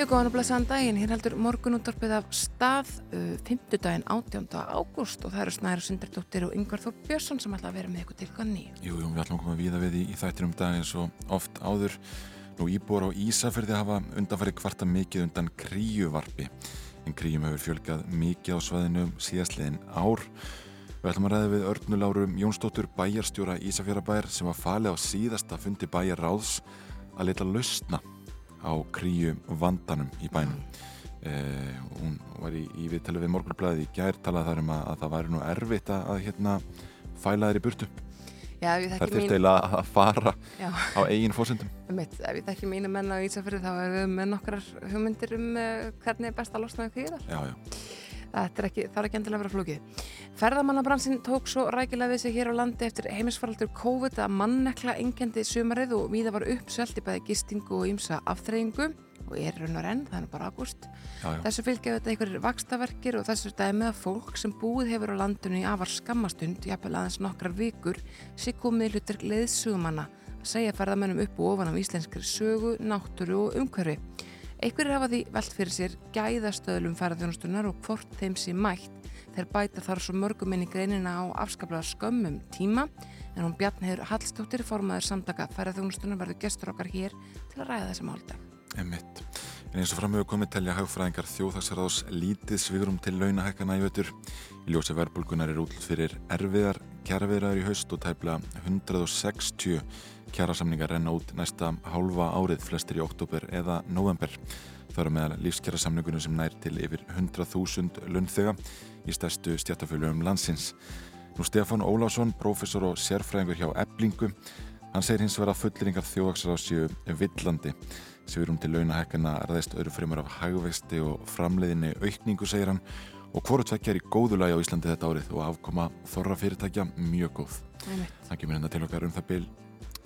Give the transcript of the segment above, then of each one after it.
Já, góðan og blessaðan daginn. Hér heldur morgunúttarpið af stað uh, 5. daginn 18. ágúst og það eru Snæra Sundardóttir og Yngvar Þór Björnsson sem ætla að vera með ykkur til ganni. Jú, jú, við ætlum að koma víða við í, í þættinum dag eins og oft áður. Nú íbúar á Ísafjörði hafa undanfæri kvarta mikið undan kríuvarpi. En kríum hefur fjölgað mikið á svaðinu síðastliðin ár. Við ætlum að ræða við Örnulárum Jónsdóttur bæjarstjóra Ísafjörðabæjar sem var falið á síðasta fundi bæjarráðs að leta lausna á kríu vandanum í bænum. Eh, hún var í, í viðtali við morgunblæði í gær talað þar um að, að það væri nú erfitt að, að hérna, fæla í burtu. Já, Það þekki þurfti mín... að fara Já, á eigin fórsendum. mitt, ef ég þekki mínu menn á Ísafjörði þá erum við með nokkrar hugmyndir um uh, hvernig er best að losna við kvíðar. Já, já. Þetta er ekki, það er ekki endilega að vera flókið. Ferðamannabransin tók svo rækilega við sig hér á landi eftir heimisfaraldur COVID að mannekla engendi sumarið og víða var uppsvelt í bæði gistingu og ýmsa afþreyingu og er raun og renn, það er bara ágúst. Þessu fylgja þetta einhverjir vakstaverkir og þessu dæmi að fólk sem búið hefur á landinu í afar skammastund, jafnvel aðeins nokkrar vikur, sé komið hlutur leiðsugumanna að segja ferðamönnum upp og ofan af íslenskri sögu, náttúru og umhverfi. Einhverjir hafa því velt fyrir sér gæðastöðlum ferðarþjónustunar og hvort þeim sé mætt. Þeir bæta þar svo mörgum inn í greinina á afskaplega skömmum tíma en hún Bjarnheður Hallstóttir formaður samtaka ferðarþjónustunar verður gestur okkar hér til að ræða þessa málta. Einmitt. En eins og framöfu komið telja hagfræðingar þjóðhagsráðs lítið svigurum til launahækana í vettur. Í ljósi verbulgunar er útlut fyrir erfiðar kjaraviðraður í haust og tæpla 160 kjarasamningar renna út næsta hálfa árið flestir í oktober eða november. Það eru meðal lífskjarasamningunum sem nær til yfir 100.000 launþega í stærstu stjættafölugum landsins. Nú Stefán Ólásson, professor og sérfræðingur hjá Eblingu, hann segir hins fulleringar þjóðhagsráðs séu villandi. Sigurum til launahækana ræðist öðru fremur af hagvexti og framleiðinni aukningu, segir hann, og hvort tvekja er í góðu lagi á Íslandi þetta árið og afkoma þorra fyrirtækja mjög góð. Það kemur hérna til okkar um það bil,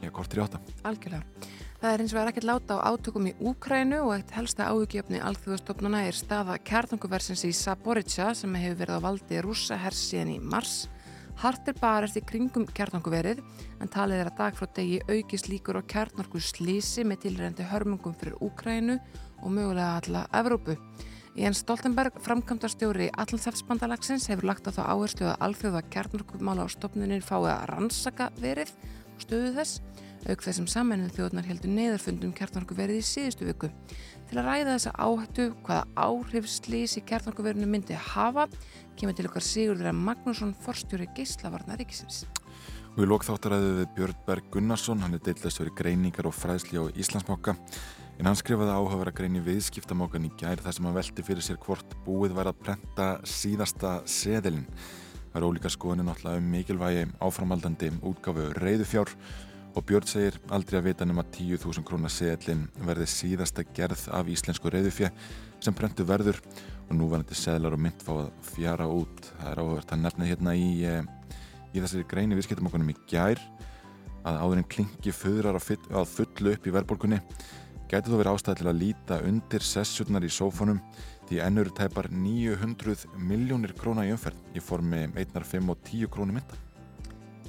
já, kortir í átta. Algjörlega. Það er eins og er ekkert láta á átökum í Úkrænu og eitt helsta áhugjefni alþjóðastofnuna er staða kjartanguversins í Saborica sem hefur verið á valdi rússa hers síðan í mars. Hart er barist í kringum kjartanguverið en talið er að dag frá degi aukist líkur á kjartnorku slísi með tilrændi hörmungum fyrir Úkrænu og mögulega alla Evrópu. Jens Stoltenberg, framkvæmdastjóri Allandsafsbandalagsins, hefur lagt á þá áherslu að alþjóða kjartnorkumála á stopnunin fái að rannsaka verið stöðu þess auk þessum sammennuð þjóðnar heldur neðarfundum kjartnorkuverið í síðustu viku. Til að ræða þessa áhættu hvaða áhrif slís í kjartnorkuverinu myndi hafa, kemur til okkar Sigurður að Magnússon forstjóri geislavarna ríkisins. Og í lokþáttaræðu við Björn Berg Gunnarsson, hann er deildast verið greiningar og fræðsli á Íslandsmokka, en hann skrifaði áhuga að greini viðskiptamokkan í gær þar sem hann velti fyrir sér hvort búið væri að prenta síðasta seðilinn. Það er ólíka skoðinu náttúrulega um mikilvægi áframaldandi útgáfu reyðufjár og Björn segir aldrei að vita nema 10.000 krónar seðlinn verði síðasta gerð af íslensku reyðufjö sem prentu verður og núvarandi seðlar og mynd fá að fjara út. Það er áhugavert að nefna hérna í, eh, í þessari greini viðskiptamokkanum í gær að áðurinn klingi föðrar að fullu upp í verðbólkunni gæti þó verið ástæði til að líta undir sessjurnar í sófónum því ennur tæpar 900 miljónir króna í umferð í formi 1, 5 og 10 krónu mynda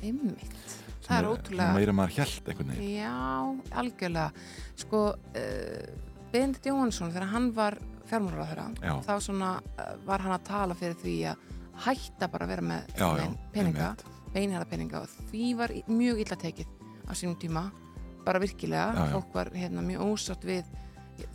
Einmitt. Það er ótrúlega... meira en maður hjælt einhvern veginn Já, algjörlega. Sko, uh, Benedikt Jóhansson, þegar hann var fjármálaráðherra, Já. þá svona uh, var hann að tala fyrir því að hætta bara að vera með Já, já, peninga, beinhæra peninga og því var mjög illa tekið á sínum tíma, bara virkilega, já. fólk var hérna mjög ósátt við,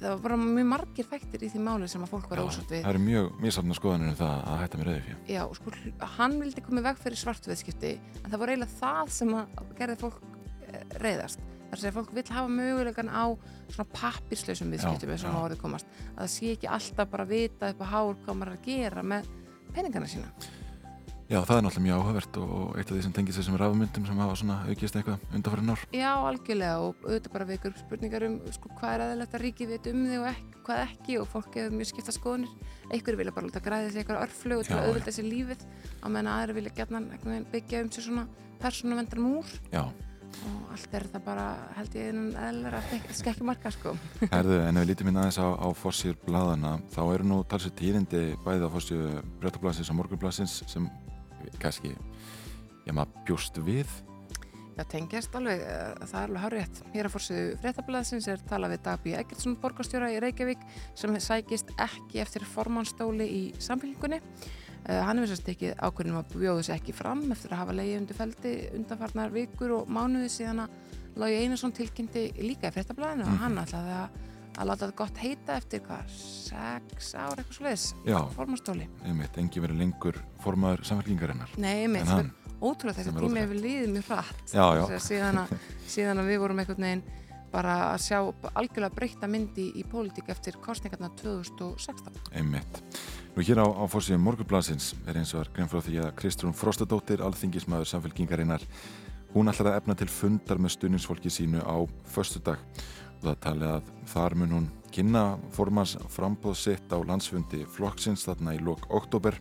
það var bara mjög margir þættir í því máli sem að fólk var ósátt við. það eru mjög misafna skoðanir um það að hætta með reyðufjö Já, sko, hann vildi komið veg fyrir svartveðskipti en það var eiginlega það sem að gerði fólk eh, reiðast. Það er að fólk vil hafa mögulegan á svona pappirslausum viðskiptum eins og má orðið komast. Að það sé ekki alltaf bara vita upp á hár hvað maður er að gera með peningana sína. Já, það er náttúrulega mjög áhugavert og eitt af því sem tengist þessum rafmyndum sem hafa svona aukist eitthvað undanfærin ár Já, algjörlega og auðvitað bara vekur upp spurningar um sko, hvað er aðeins að ríki veit um þig og ekki, hvað ekki og fólk hefur mjög skipta skoðunir. Einhverju vilja bara láta græða sig eitthvað örflögu til Já, að auðvitað sér lífið á meðan aðri vilja gætna byggja um sér svona persónuvendar múr Já, og allt er það bara held ég einum eðlera skekki marka sko. Herðu, en ef við lítum inn aðeins á, á fórsýr bladana, þá eru nú talsið tíðindi bæðið á fórsýr breytablasins og morgunblasins sem kannski, ég maður bjúst við. Já, tengjast alveg, eh, það er alveg hárétt. Hér að fórsýðu breytablasins er talað við Dagbí Eggertsson, borgarstjóra í Reykjavík, sem sækist ekki eftir formannstóli í samfélgingunni. Uh, hann hefur sérst ekki ákveðinum að bjóða sér ekki fram eftir að hafa leiði undir feldi undanfarnar vikur og mánuði síðan að Lógi Einarsson tilkynnti líka í frettablaðinu mm. og hann ætlaði að, að láta þetta gott heita eftir hvað, sex ár eitthvað sluðis, formastóli einmitt, engi verið lengur formaður samfélkingarinnar Nei, einmitt, ótrúlega þessi tími hefur líðið mjög hratt. Já, já. Síðan, að, síðan að við vorum einhvern veginn bara að sjá algjörlega breyta myndi í pólitík eftir kostningarna 2016 Einmitt. Nú hér á, á fórsíðum morgublasins er eins og er grein frá því að Kristrún Frostadóttir, alþingismæður samfélkingarinnar, hún ætlar að efna til fundar með stuðningsfólki sínu á förstu dag það tali að þar mun hún kynna formans frambóð sitt á landsfundi flokksins þarna í lok oktober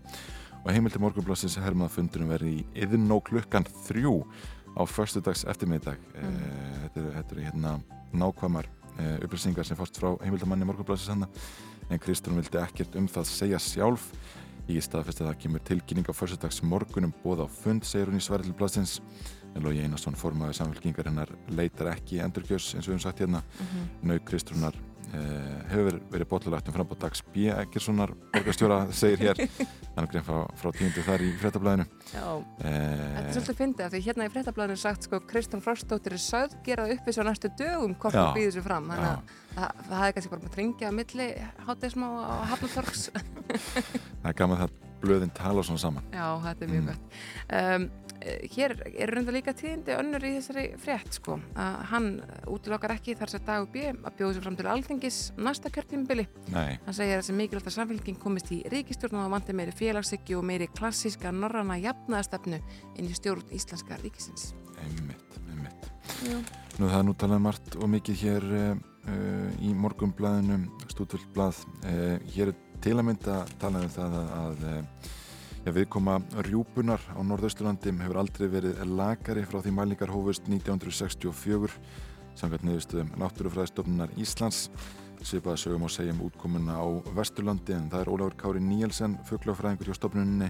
og heimildi morgublasins hermaða fundunum verið í yðin og klukkan þrjú á förstu dags eftirmiðdag. Mm. E, þetta eru er, hérna nákvæmar e, upplýsingar sem fórst frá heimildamanni morgublasins hann en Kristján vildi ekkert um það segja sjálf. Ég staðfesti að það kemur tilkynning á fyrstadags morgunum bóð á fund, segir hún í Sverðilblassins. En Lógi Einarsson formaði samfélkingar hennar leitar ekki endurkjörs eins og við höfum sagt hérna. Mm -hmm. Naug Kristjúnar eh, hefur verið botlulægt um frambóð dags B. Eggerssonar borgarstjóra segir hér. Þannig grein frá, frá tíundu þar í frettablaðinu. Eh, þetta er svolítið fyndið af því hérna í frettablaðinu sagt sko Kristján Frostóttir er sögð gerað uppi svo næstu dögum hvort það býður sér fram. Þannig að það, það hefði kannski bara með að ringja að milli hátismá og hafnatorgs Það er gaman það blöðin tala svona saman Já, þetta er mjög mm. gott um, Hér er reynda líka tíðindi önnur í þessari frétt sko að hann útilokkar ekki þar sem dag og bjö að bjóða sér fram til alþengis næsta kjörtímbili hann segir að þessi mikilvægt að samfélging komist í ríkistjórn og vandi meiri félagsiki og meiri klassíska norranna jafnaðastefnu inn í stjórn íslenska ríkisins. Einmitt, einmitt. Nú það er nú talað margt og mikið hér eh, uh, í morgumblaðinu stúdvöldblað uh, hér er til að mynda talað um það að, að ja, viðkoma rjúpunar á Norðausturlandi hefur aldrei verið lagari frá því mælingar hófust 1964 samkvæmt niðurstöðum Náttúrufræðistofnunar Íslands. Svipaða sögum og segjum útkomuna á Vesturlandi en það er Ólafur Kári Níelsen fugglafræðingur hjá stofnunni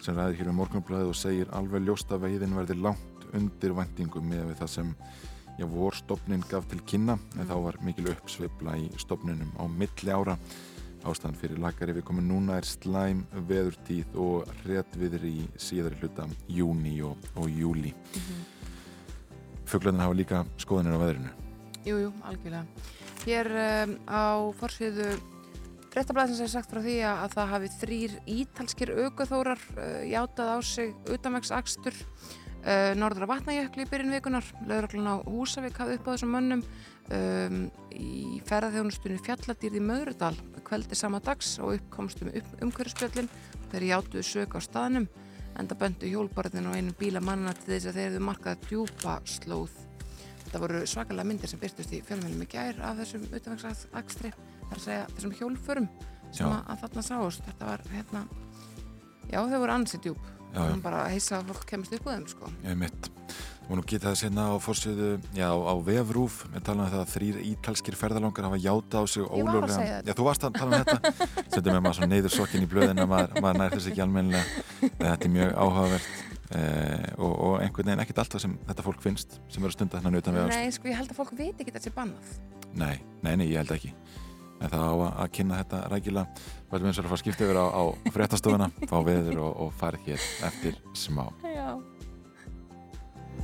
sem ræðir hér um morgunblæði og segir alveg ljósta veiðin verði langt undir vendingum með það sem já, vorstofnin gaf til kynna en þá var mikil uppsveifla í stofninum á milli ára ástæðan fyrir lagari við komum núna er slæm veðurtíð og réttviður í síðari hluta júni og, og júli mm -hmm. Fugglarnir hafa líka skoðanir á veðrinu. Jújú, jú, algjörlega. Hér um, á fórsviðu Frettablaðins er sagt frá því að það hafi þrýr ítalskir aukaþórar uh, játað á sig utanvegsakstur Uh, Norður að vatnajökli í byrjun vikunar löguröglan á Húsavík hafði upp á þessum mönnum um, í ferðarþjónustunni Fjalladýrði Möðrudal kveldi sama dags og uppkomstum um umhverfspjöllin þeir játuðu sög á staðnum enda böndu hjólborðin og einu bíla manna til þess að þeir hefðu markað djúpa slóð. Þetta voru svakalega myndir sem byrstust í fjölmjölum í gær af þessum utvengsakstri þar að segja þessum hjólförum sem að, að þarna sást þetta var hérna já þau voru ansið djúp. Og bara heisa að fólk kemast upp á þeim sko. Ég mitt og nú geta það sérna á fórsöðu já, á vefrúf, við talaðum um það að þrýr ítalskir ferðalangar hafa játa á sig ólöflega. Já, þú varst að tala um þetta. Setjum við maður svona neyður sokkin í blöðin að maður, maður nær þess ekki almennilega. Þetta er mjög áhugavert. Eh, og, og einhvern veginn ekkert alltaf sem þetta fólk finnst sem verður stundar hann utan við Nei, sko ég held að fólk veit ekki þetta sé bannað. Nei, nei, nei, ég held ekki. En það á að kynna þetta rækila Vætum við eins og að fara að skipta yfir á, á fréttastofuna fá veður og, og farið hér eftir smá. Já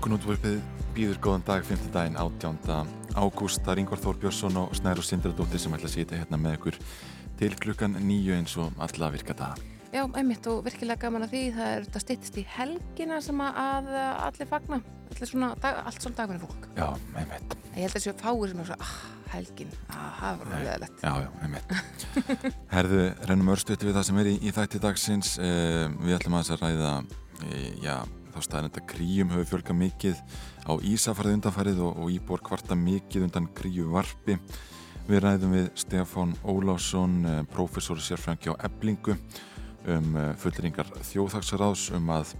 Morgunútvörpið býður góðan dag 5. daginn 18. ágúst. Það er Ingvar Þór Björnsson og Snæru Sindradóttir sem ætla að sýta hérna með ykkur til klukkan nýju eins og alla virka dag Já, einmitt og virkilega gaman að því. Það er þetta stittist í helgina sem að allir fagna. Allir svona, dag, allt svona dag fyrir fólk. Já, einmitt. Ég held að þessu fáir sem er svona, ah, helgin ah, það var alveg leðilegt Já, já, einmitt. Herðu, reynum örstuðt við það sem er í, í þætti dagsins. Eh, Við ætlum að þess að ræða eh, já, þá staðin þetta kríum hefur fjölga mikið á Ísafærið undanfærið og, og íbor kvarta mikið undan kríu varpi Við ræðum við Stefán Ólásson, eh, professor sérfrængi á Eblingu um eh, fullringar þjóðhagsraðs um að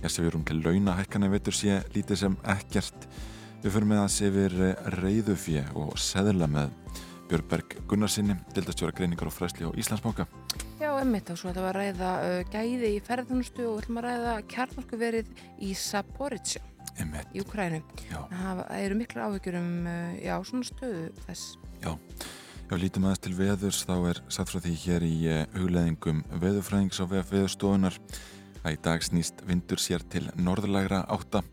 jæsefjurum til launahækkanir veitur sé lítið sem ekkert. Við fyrir með að sefir reyðufjö og seðla með Björnberg Gunnarsinni, dildastjóra greiningar og fræsli á Íslandsmáka. Já, emmitt og svo þetta var að ræða uh, gæði í ferðunustu og við ætlum að ræða kjarnorkuverið í Saporizja í Ukrænu. Það eru miklu áhyggjur um uh, já, svona stöðu þess. Já. Já, lítum aðeins til veðurs, þá er satt frá því hér í eh, hugleðingum veðurfræðings á veðurstofunar að í dag snýst vindur sér til norðlægra átta.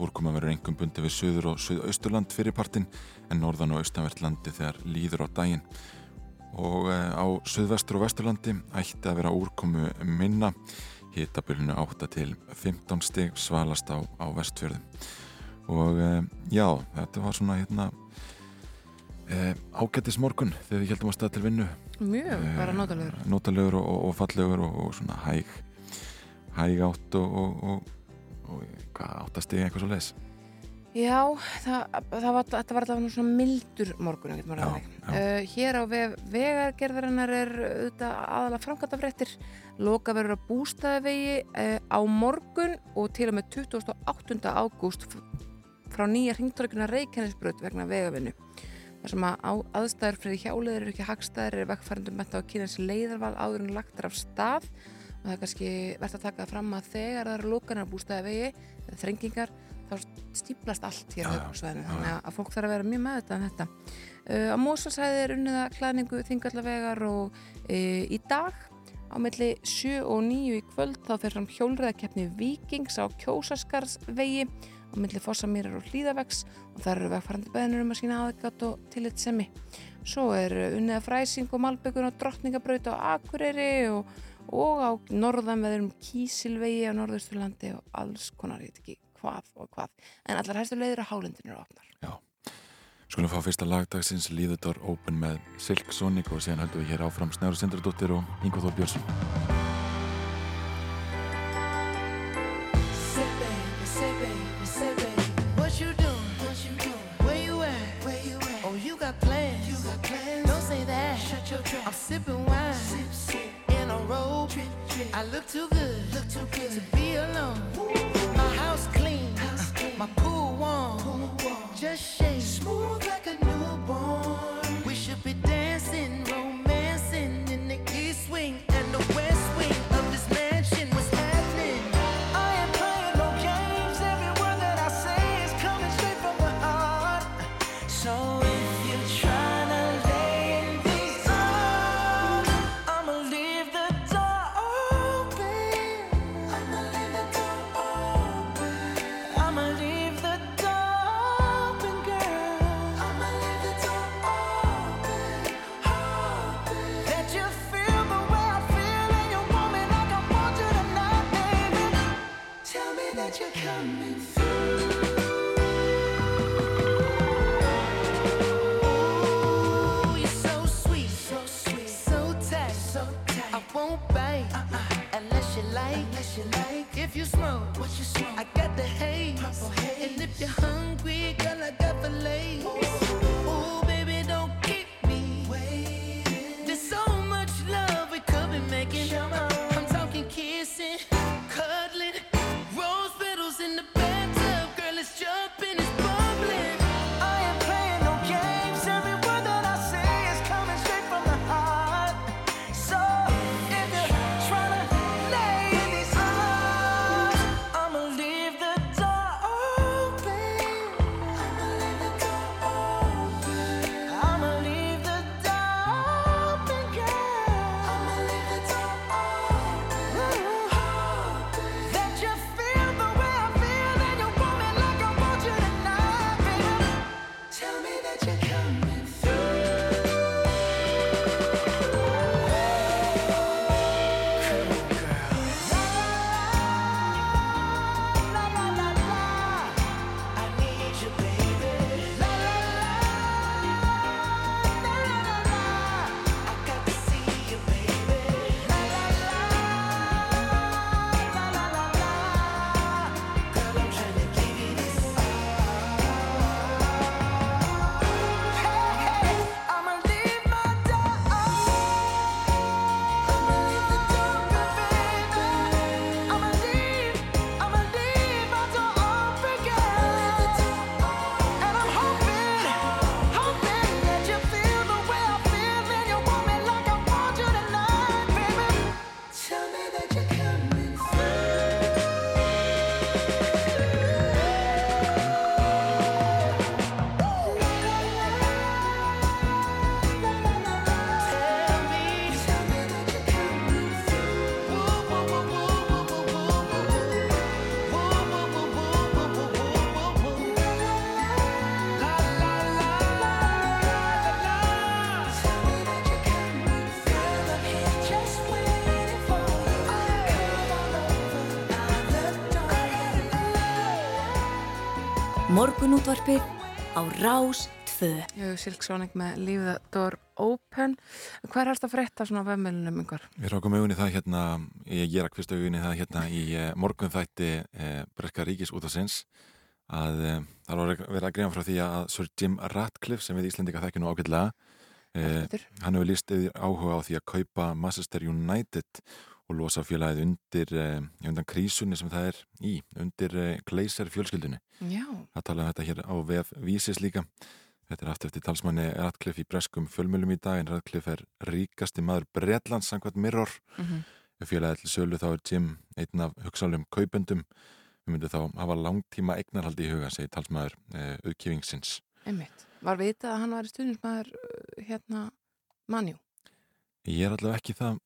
Úrkoma verður engum bundi við söður og söðausturland fyrirpartin en norðan og austanvertlandi þegar líður á daginn. Og eh, á söðvestur og vesturlandi ætti að vera úrkomu minna, hitabölinu átta til 15 stig svalast á, á vestfjörðum. Og eh, já, þetta var svona hérna eh, ágættis morgun þegar við heldum að staða til vinnu. Mjög, eh, bara nótalegur Nótalegur og, og fallegur og, og svona hæg hæg átt og, og hvað áttast ég eitthvað svo les Já, það, það var, þetta var alltaf svona mildur morgun já, já. Uh, hér á vegargerðarinnar er auðvitað aðalega framkvæmtafrættir loka verður að bústaðavegi uh, á morgun og til og með 28. ágúst frá nýja hringtorkuna Reykjanesbröð vegna vegavinnu þar sem að aðstæður fyrir hjáleður eru ekki hagstæður er vekkfærandum metta á kynans leiðarval áður en lagtar af stað og það er kannski verðt að taka fram að þegar það eru lúkanar bústæði vegi eða þrengingar þá stíplast allt hér á höfusvæðinu þannig að fólk þarf að vera mjög með þetta en þetta. Uh, á Mósalsæði er unniða klæðningu þingallavegar og uh, í dag á melli 7 og 9 í kvöld þá fer fram hjólriðakeppni Vikings á Kjósaskarsvegi á milli fossamýrar og hlýðavegs og það eru vegfærandi beðnur um að sína aðegat og tillit semmi. Svo er unniða fræsing og malbyggun og drottningabraut á Akureyri og, og á norðan veðurum Kísilvegi á norðusturlandi og alls konar, ég veit ekki hvað og hvað. En allar hægstu leiður á hálendinu eru opnar. Já. Skulum fá fyrsta lagdagsins Líðudor Open með Silk Sonic og síðan höldum við hér áfram Snæru Sindradóttir og Ingo Þór Björnsson. sipping wine sip, sip. in a robe. I look too good, look too good to be alone. Ooh. My pool warm. Just shake smooth like a newborn. Morgunútvarpið á Rás 2. Jú, Silk Sonic með Leave the Door Open. Hvað er að frétta svona vefnmjölunum yngur? Við rákum augunni það hérna, ég gera hvist augunni það hérna í eh, morgun þætti eh, Breska Ríkis út af sinns að eh, það var verið að greina frá því að Sir Jim Ratcliffe sem við Íslendika þekkjum nú ágætlega eh, hann hefur líst áhuga á því að kaupa Manchester United og losa félagið undir eh, undan krísunni sem það er í undir eh, Glazer fjölskyldunni Já. Það talaði um þetta hér á VF Vísis líka Þetta er aftur eftir talsmanni Ratcliffe í breskum fjölmjölum í dag en Ratcliffe er ríkasti maður Breitlands sangvært Mirror mm -hmm. félagið til sölu þá er Jim einn af hugsalum kaupendum við myndum þá hafa langtíma eignarhaldi í huga segi talsmaður eh, auðkifingsins Einmitt. Var vitað að hann var í stundismæður hérna mannjú? Ég er allavega ekki það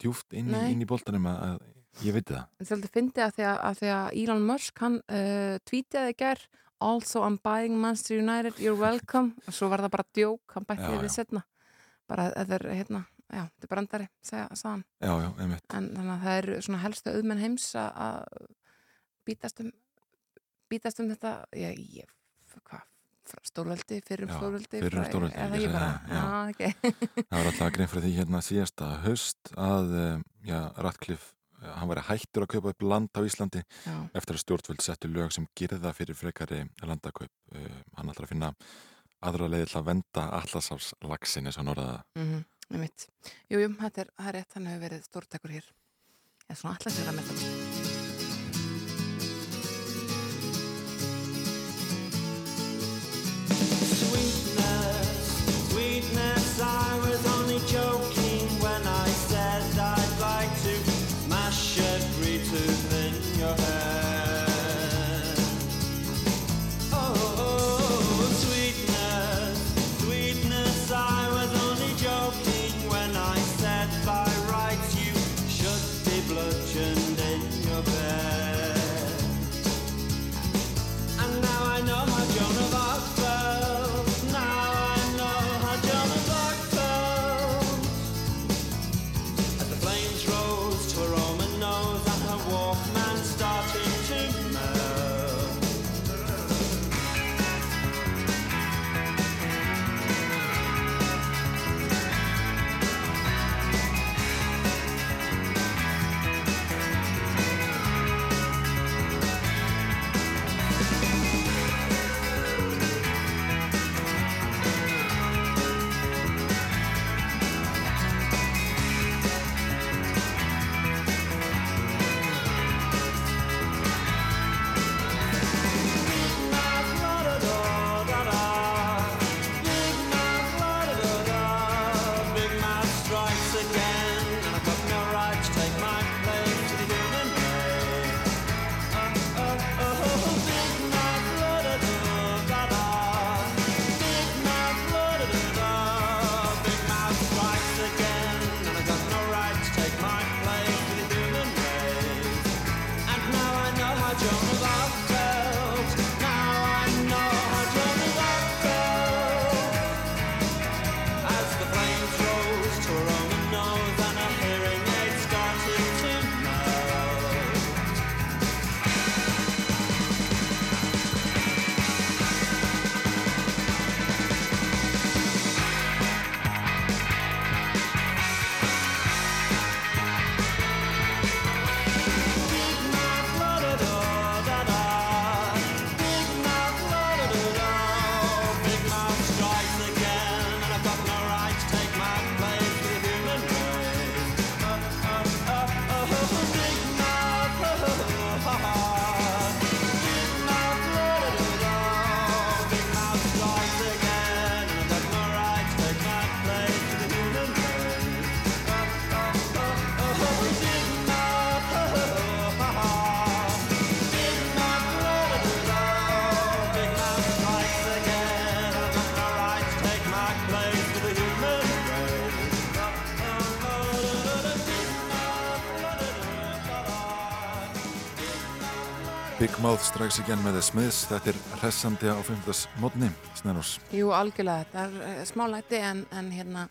djúft inn, inn í boltanum að, að ég veit það. En þetta fyndi að því að, að, því að Elon Musk hann uh, tweetiði gerð Also I'm buying Manchester United, you're welcome. Og svo var það bara djók, hann bætti því setna bara þetta er hérna já, þetta er brandari, segja, sagðan Já, já, einmitt. En þannig að það er svona helstu auðmenn heims að bítast um bítast um þetta. Ég, ég, hvað stórveldi, fyrrum stórveldi fyrrum stórveldi eða ég bara, já, ok. Það var alltaf grein fyrir því hérna síðasta höst að, já, Ratcliffe hann var hættur að kaupa upp land á Íslandi já. eftir að stjórnvöld settu lög sem gerða fyrir frekari landakaup. Uh, hann ætlar að finna aðra leiði til að venda allasafslagsin eins og norðaða mm -hmm. Jújú, þetta er, er rétt, hann hefur verið stórtekur hér. En svona allasir Mouth strax igen með The Smiths þetta er hressandi á 50. mótni Snærós, Jú, algjörlega, þetta er uh, smá læti en, en hérna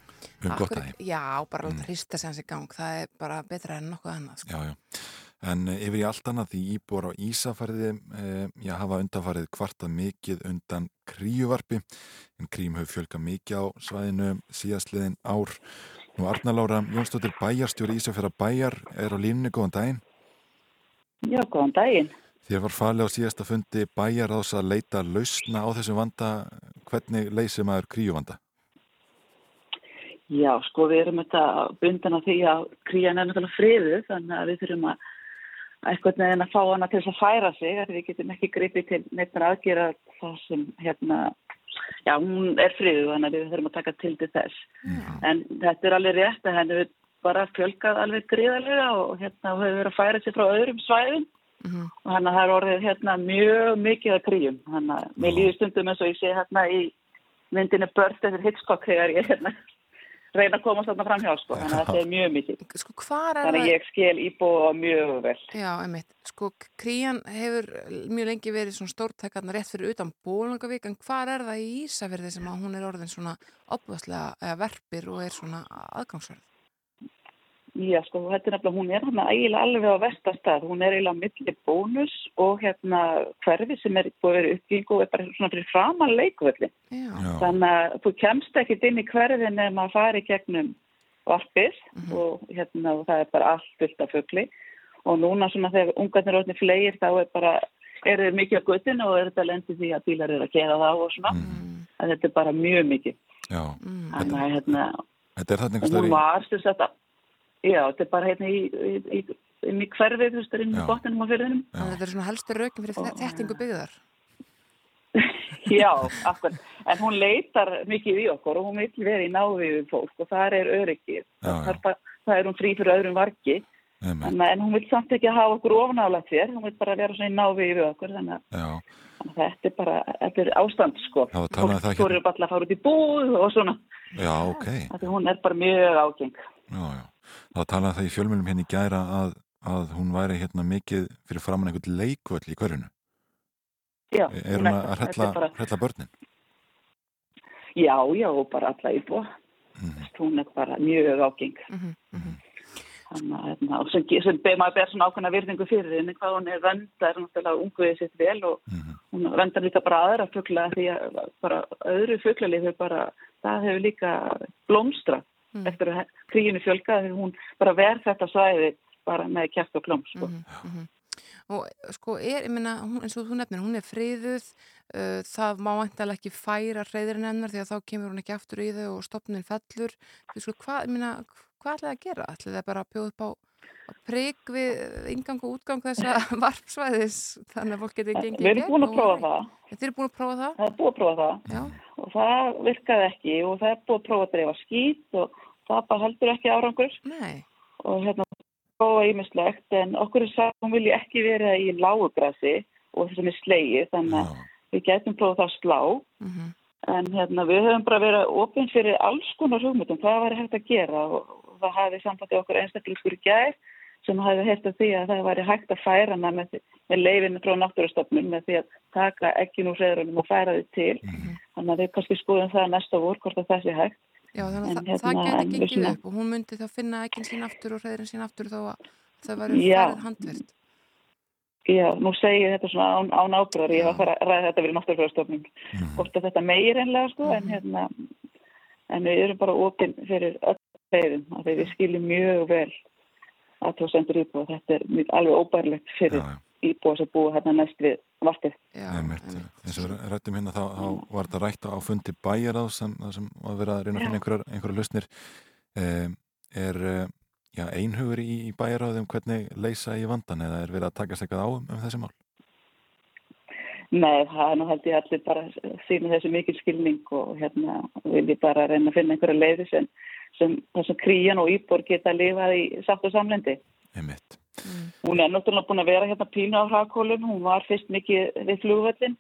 Um gott akkur- að því. Já, bara mm. hrista sig hans í gang það er bara betra en nokkuð annað sko. já, já En eh, yfir í allt annað því íbúar á Ísafærði eh, já, hafa undanfarið kvartað mikið undan kríuvarpi en krím hefur fjölgað mikið á svæðinu síðastliðin ár. Nú Arna Lára Jónsdóttir bæjarstjóri Ísafjara bæjar er á línunni, góðan daginn. Já, góðan daginn. Þér var falið á síðasta fundi bæjar ás að leita lausna á þessum vanda. Hvernig leysir maður kríuvanda? Já, sko við erum þetta bundan á því að krían er náttúrulega friðu þannig að við þurfum að eitthvað neðin að fá hana til þess að færa sig að við getum ekki gripið til neitt aðgera það sem hérna já, hún er friðu þannig að við þurfum að taka til til þess Já. en þetta er alveg rétt að henni bara fjölgað alveg gríðarlega og hérna hefur verið að færa sig frá öðrum svæðum Mhm. og hann það er orðið hérna mjög mikið að kríum þannig að mér líður stundum eins og ég sé hérna í myndinu Börst eftir Hitchcock þegar ég hérna reyna að komast þarna fram hjá sko þannig að þetta er mjög mikið Sko, hvar er þannig að ég skil íbúa mjög vel Já, einmitt. Sko, krían hefur mjög lengi verið svona stórtækarna rétt fyrir utan Bólangavík, en hvar er það í Ísafirði sem að hún er orðin svona opvastlega verpir og er svona aðgangsverð? Já, sko, þetta er nefnilega, hún er hann eiginlega alveg á vestastað, hún er eiginlega milli bónus og hérna hverfi sem er búið að vera uppbyggingu og er bara svona fyrir framan leikvöldin. Já. Já, Þannig að þú kemst ekkit inn í hverfin ef maður fari gegnum varpið og hérna og það er bara allt fullt af fugli og núna svona þegar ungarnir orðinni fleir þá er bara, er þeir mikið á guttinu og er þetta lendið því að bílar eru að gera það og svona, Mm, að þetta er bara mjög mikið. já. mm, Þannig að hérna, Þetta er þarna einhver og stöður hún í... já, þetta er bara hérna í, í, í, í hverfið, þú veist, inn í botninum á fyrðinum. Þannig að þetta er svona helstu rökin fyrir Og- þettingu byggðar. Já, akkur. En hún leitar mikið í okkur og hún vil vera í náðu við fólk og það er öryggið. Það, er það er hún frí fyrir öðrum. Einmitt, En, en hún vil samt ekki hafa okkur ofnálægt þér. Hún vil bara vera svona í náðu við okkur. Þannig að þetta er bara, þetta er ástand sko. Já, það hérna. voru bara að fara út í búð og svona. já, ok. Þannig hún er bara mjög ágeng. Já, já. Það talaði það í fjölmjölum hérna í gæra að, að hún væri hérna mikið fyrir framann einhvern leikvöll í hverjunu. Já, Er hún að þetta hrella, bara- hrella börnin? Já, já, og bara alla íbúa. Mhm. Hún er bara mjög ágeng. Mhm, mhm. Þannig að hérna, og sem, sem maður ber svona ákveðna virðingu fyrir henni, hvað hún er vöndar, náttúrulega unguðið sitt vel og Mhm. hún vendar líka bara aðra fugla því að bara öðru fuglalið hefur bara, það hefur líka blómstra Mm. eftir að kríinu þegar hún bara verð þetta svæði bara með kjæft og klóm sko. Mhm, mhm. Og sko, er, ég hún, eins og þú nefnir, hún er friðuð, uh, það má eintalega ekki færa reyðurinn hennar því að þá kemur hún ekki aftur í þau og stopnin fellur. Þú sko, hvað, ég meina, hvað ætlaði að gera? Ætlaði það bara að bjóða upp á prik við ingang og útgang þessa varpsvæðis þannig að fólk geti gengið Við erum búin að prófa það, Þið eru búin að prófa það? það er búin að prófa það Já. og það virkaði ekki og það er búin að prófa að dreifa skít og það bara heldur ekki árangur Nei. og hérna prófa ímislegt en okkur er sagt að hún vilji ekki vera í lágugrassi og þessum er slegið þannig að Já, við getum prófað það að slá Mm en hérna við höfum bara verið opinn fyrir alls konar hugmyndum, hvað var hægt að gera og það hafi sambandi okkur einstakleikur í gær sem hafi hert af því að það væri hægt að færa hana með, með leifinu frá náttúrustofnun með því að taka ekki nú hreðrunum og færa þið til Mhm. þannig að við kannski skoðum það næsta vor hvort að það sé hægt Já, þannig að það, hérna, það við gengið svona- upp og hún myndi þá finna ekki sín aftur og hreðurinn sín aftur þó að það væri Já. farið handvirt. Já, nú segi ég þetta svona án, án ábyrðar, ég var að fara að ræða þetta við náttúrufjörðstofnun, Mhm. hvort að þetta meir enlega sko, en Mhm. hérna, en við erum bara opinn fyrir leiðum, af því við skiljum mjög vel að þú sendur íbúa, þetta er alveg óbærlegt já, fyrir já. íbúa sem búa hérna næst við. Já, einmitt. eins og við rættum hérna þá, þá var þetta rætt á fundi bæjaráð sem, það sem var verið að reyna að finna einhverjar, einhverjar lausnir um, er uh, já, einhugur í, í bæjaráð um hvernig leysa í vandan eða er verið að takast eitthvað á um, um þessi mál? Nei, það er nú held ég allir bara sína þessu mikil skilning og hérna vil ég bara reyna að finna einhverja leiði sem, sem þessum kríjan og íbúar geta lifað í sátt og samlendi. Einmitt. Mm. Hún er náttúrulega búin að vera hérna pínu á hrakólum, hún var fyrst mikið við flugvöllin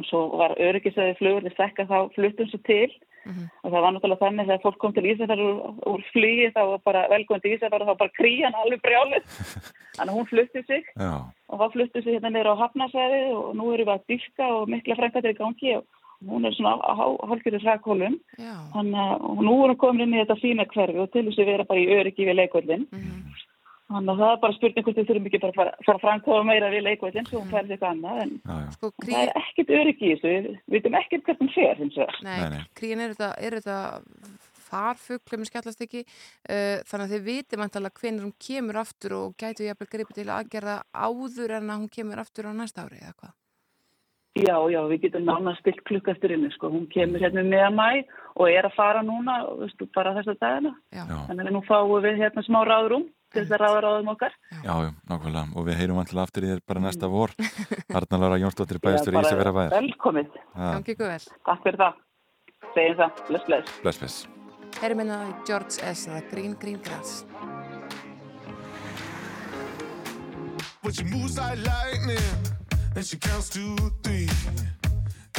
og svo var öryggisæði flugvöllin stekka þá fluttum svo til Mhm. og það var náttúrulega þannig þegar fólk kom til Ísafjörður úr, úr flugi þá var bara velgóðin til Ísafjörður þá bara kríjan alveg brjálið þannig að hún flutti sig Já, og þá fluttu sig hérna neyra á hafnasæði og nú erum við að dyrka og mikla frænkatir í gangi og hún er svona á hálfgjörður hrakólum Já. þannig að nú erum við komin inn í þetta fína hverfi og til þess að vera bara í öryggi við leikvöllin Mhm. Þannig að það er bara spurning hvort við þurfum ekki bara að fara, fara að framkóða meira við leikveitin svo hún færði eitthvað annað en Já, já. Sko, krí... það er ekkit öryggi í þessu, við vitum ekkert hvert hún fer hins vegar. Nei, Nei, nei. kríin er þetta, er þetta farfugl, ef mér skallast ekki, uh, þannig að þið vitið mæntalega hvenær hún kemur aftur og gætu ég að gripa til aðgerða áður en að hún kemur aftur á næsta ári eða hvað? Já, já, við getum nána stilt klukk eftir henni, sko. Hún kemur hérna með mæ og er að fara núna, veistu, bara þess að dagina. Þannig að nú fáum við hérna smá ráðrúm til þess að ráða ráðum okkar. Já, já, nákvæmlega og við heyrum vantilega aftur í þér bara næsta vor Arna Lára Jónsdóttir Já, bæðistur í Ísafjara bæðar Velkomið. gangi ykkur vel. Takk fyrir það. Segjum það. Bless, bless. Bless, bless Herri minna George S. Green Green Grass. But she moves like lightning, and she counts to three.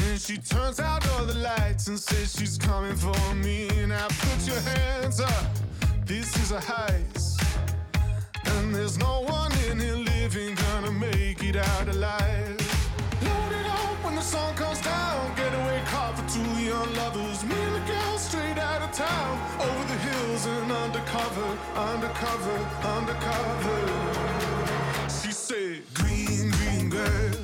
And she turns out all the lights and says she's coming for me. Now put your hands up, this is a heist. There's no one in here living gonna make it out alive. Load it up when the sun comes down. Getaway car for two young lovers. Me and the girl straight out of town. Over the hills and undercover, undercover, undercover. She said, Green, green grass,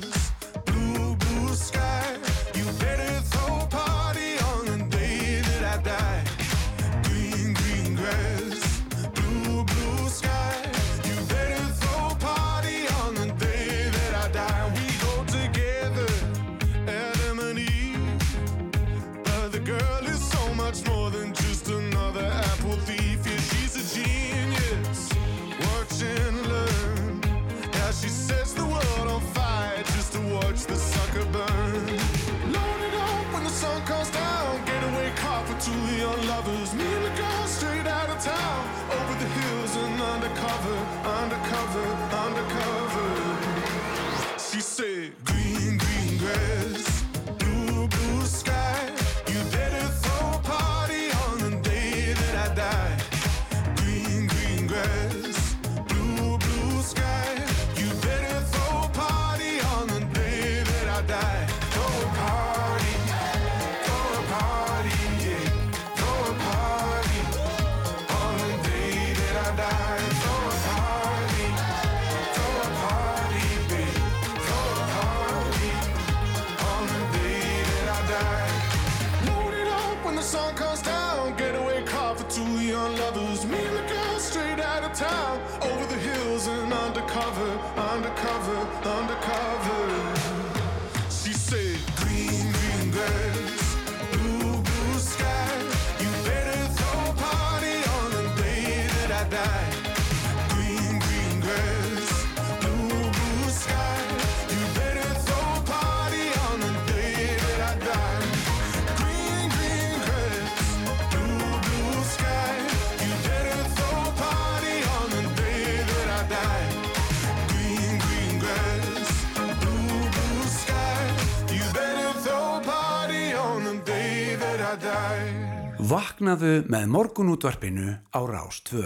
Vaknaðu með morgunútvarpinu á Rás 2.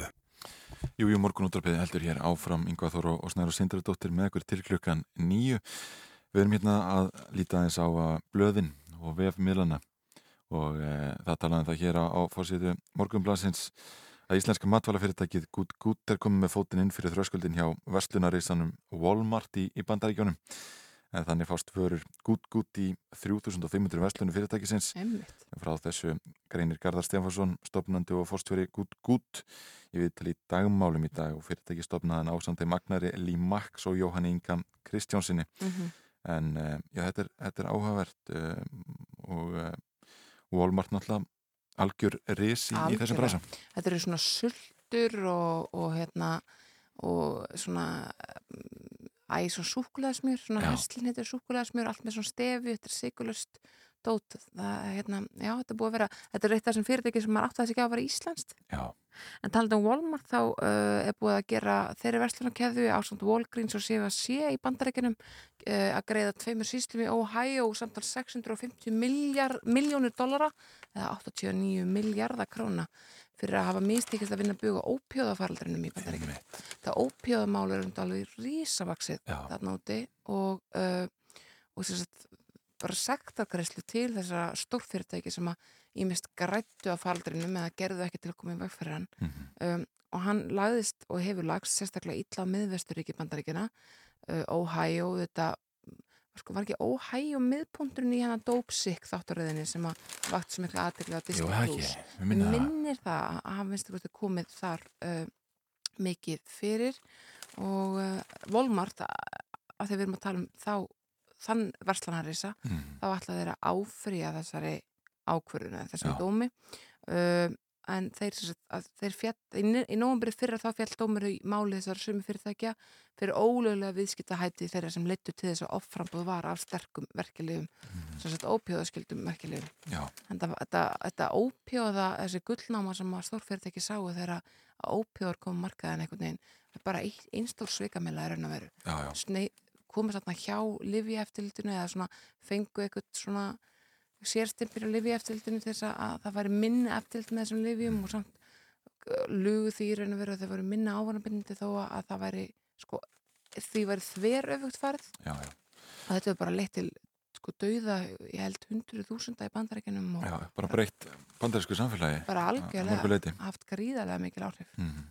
Jú, jú, morgunúttarpið heldur hér áfram Yngvar Þór og Snæru Sindradóttir með ykkur til klukkan nýju. Við erum hérna að líta eins á að blöðin og vefmiðlana og e, það talaðum það hér á, á fórsýðu morgunblasins að íslenska matvælafyrirtækið Good Good er komið með fótinn inn fyrir þröskuldin hjá verslunareisanum Walmart í, í bandaríkjónum. En þannig fást förur Good Good í 3500 verslunum fyrirtækisins Einmitt. frá þessu greinir Garðar Stefansson stopnandi og fórstjóri Good Good ég við til í dagmálum í dag og fyrirtæki stopnaðan ásandi Magnari Lý Max og Jóhanni Inga Kristjánsinni Mm en uh, já, þetta, er, þetta er áhugavert uh, og uh, Walmart náttúrulega algjör risi í Algjörlega. þessum brasa Þetta eru svona sultur og, og hérna og svona æ, svona súkuleðasmjör, svona Já. herslin heitir súkuleðasmjör, allt með svona stefi, þetta er sigurlust dót, það, hérna, já, þetta búið að vera, þetta er eitt af þessum fyrirtæki sem maður átti að þessi ekki á að vera Íslandst, Já, en talað um Walmart þá uh, er búið að gera þeirri verslunarkeðu ásand Walgreens og CFC í bandarækjunum uh, að greiða tveimur síslum í Ohio samtal 650 miljard, miljónir dollara eða 89 miljardar króna fyrir að hafa mistekist að vinna að buga ópjóðafaraldrinum í bandaríkjum. Það ópjóðamál er um alveg rísavaksið þarna úti og, uh, og sagt, bara sektargreislu til þessara stórfyrirtæki sem að ímest grættu að faraldrinum eða gerðu ekki til að koma í veg fyrir hann Mhm. um, og hann lagðist og hefur lagst sérstaklega illa á miðvesturíki bandaríkina uh, Ohio, þetta sko var ekki Ohio miðpunturinn í hana Dópsik þáttaröðinni sem að vakt svo miklu aðteglu að það. minnir það að hann finnst að komið þar uh, mikið fyrir og uh, Volmart að þegar við erum að tala um þá þann verslanarisa Mm. þá ætla þeir að áfrýja þessari ákvörðuna, þessari Já. dómi uh, en þeir, þeir fjall, í, í nómbrið fyrra þá fjall dómur í máli þessar sumi fyrirtækja fyrir ólögulega viðskiptahæti þeirra sem leittu til þess að offrambúð var af sterkum verkefliðum, Mhm. sem sagt ópjóðaskildum verkefliðum. Já, Þetta, ópjóða, þessi gullnáma sem að stórfyrirtæki sáu þegar að ópjóðar kom markaðin einhvern veginn, bara ein, einstór svikamila er raun að veru komið þarna hjá lifi eftirlitinu eða svona fengu eitthvað svona sérstimpir á lifi eftirlitinu til þess að, að það væri minni eftirlit með þessum lifjum og samt uh, lugu því í raun og veru að það væri minna ávanabindindi þó að, að það væri sko, því væri þver öfugt farið já, já, og þetta er bara leitt til sko dauða, ég held hundruð þúsunda í bandarækjunum og já, bara breytt bandarísku samfélagi. Bara að algjörlega haft gríðarlega mikil áhrif. Mm.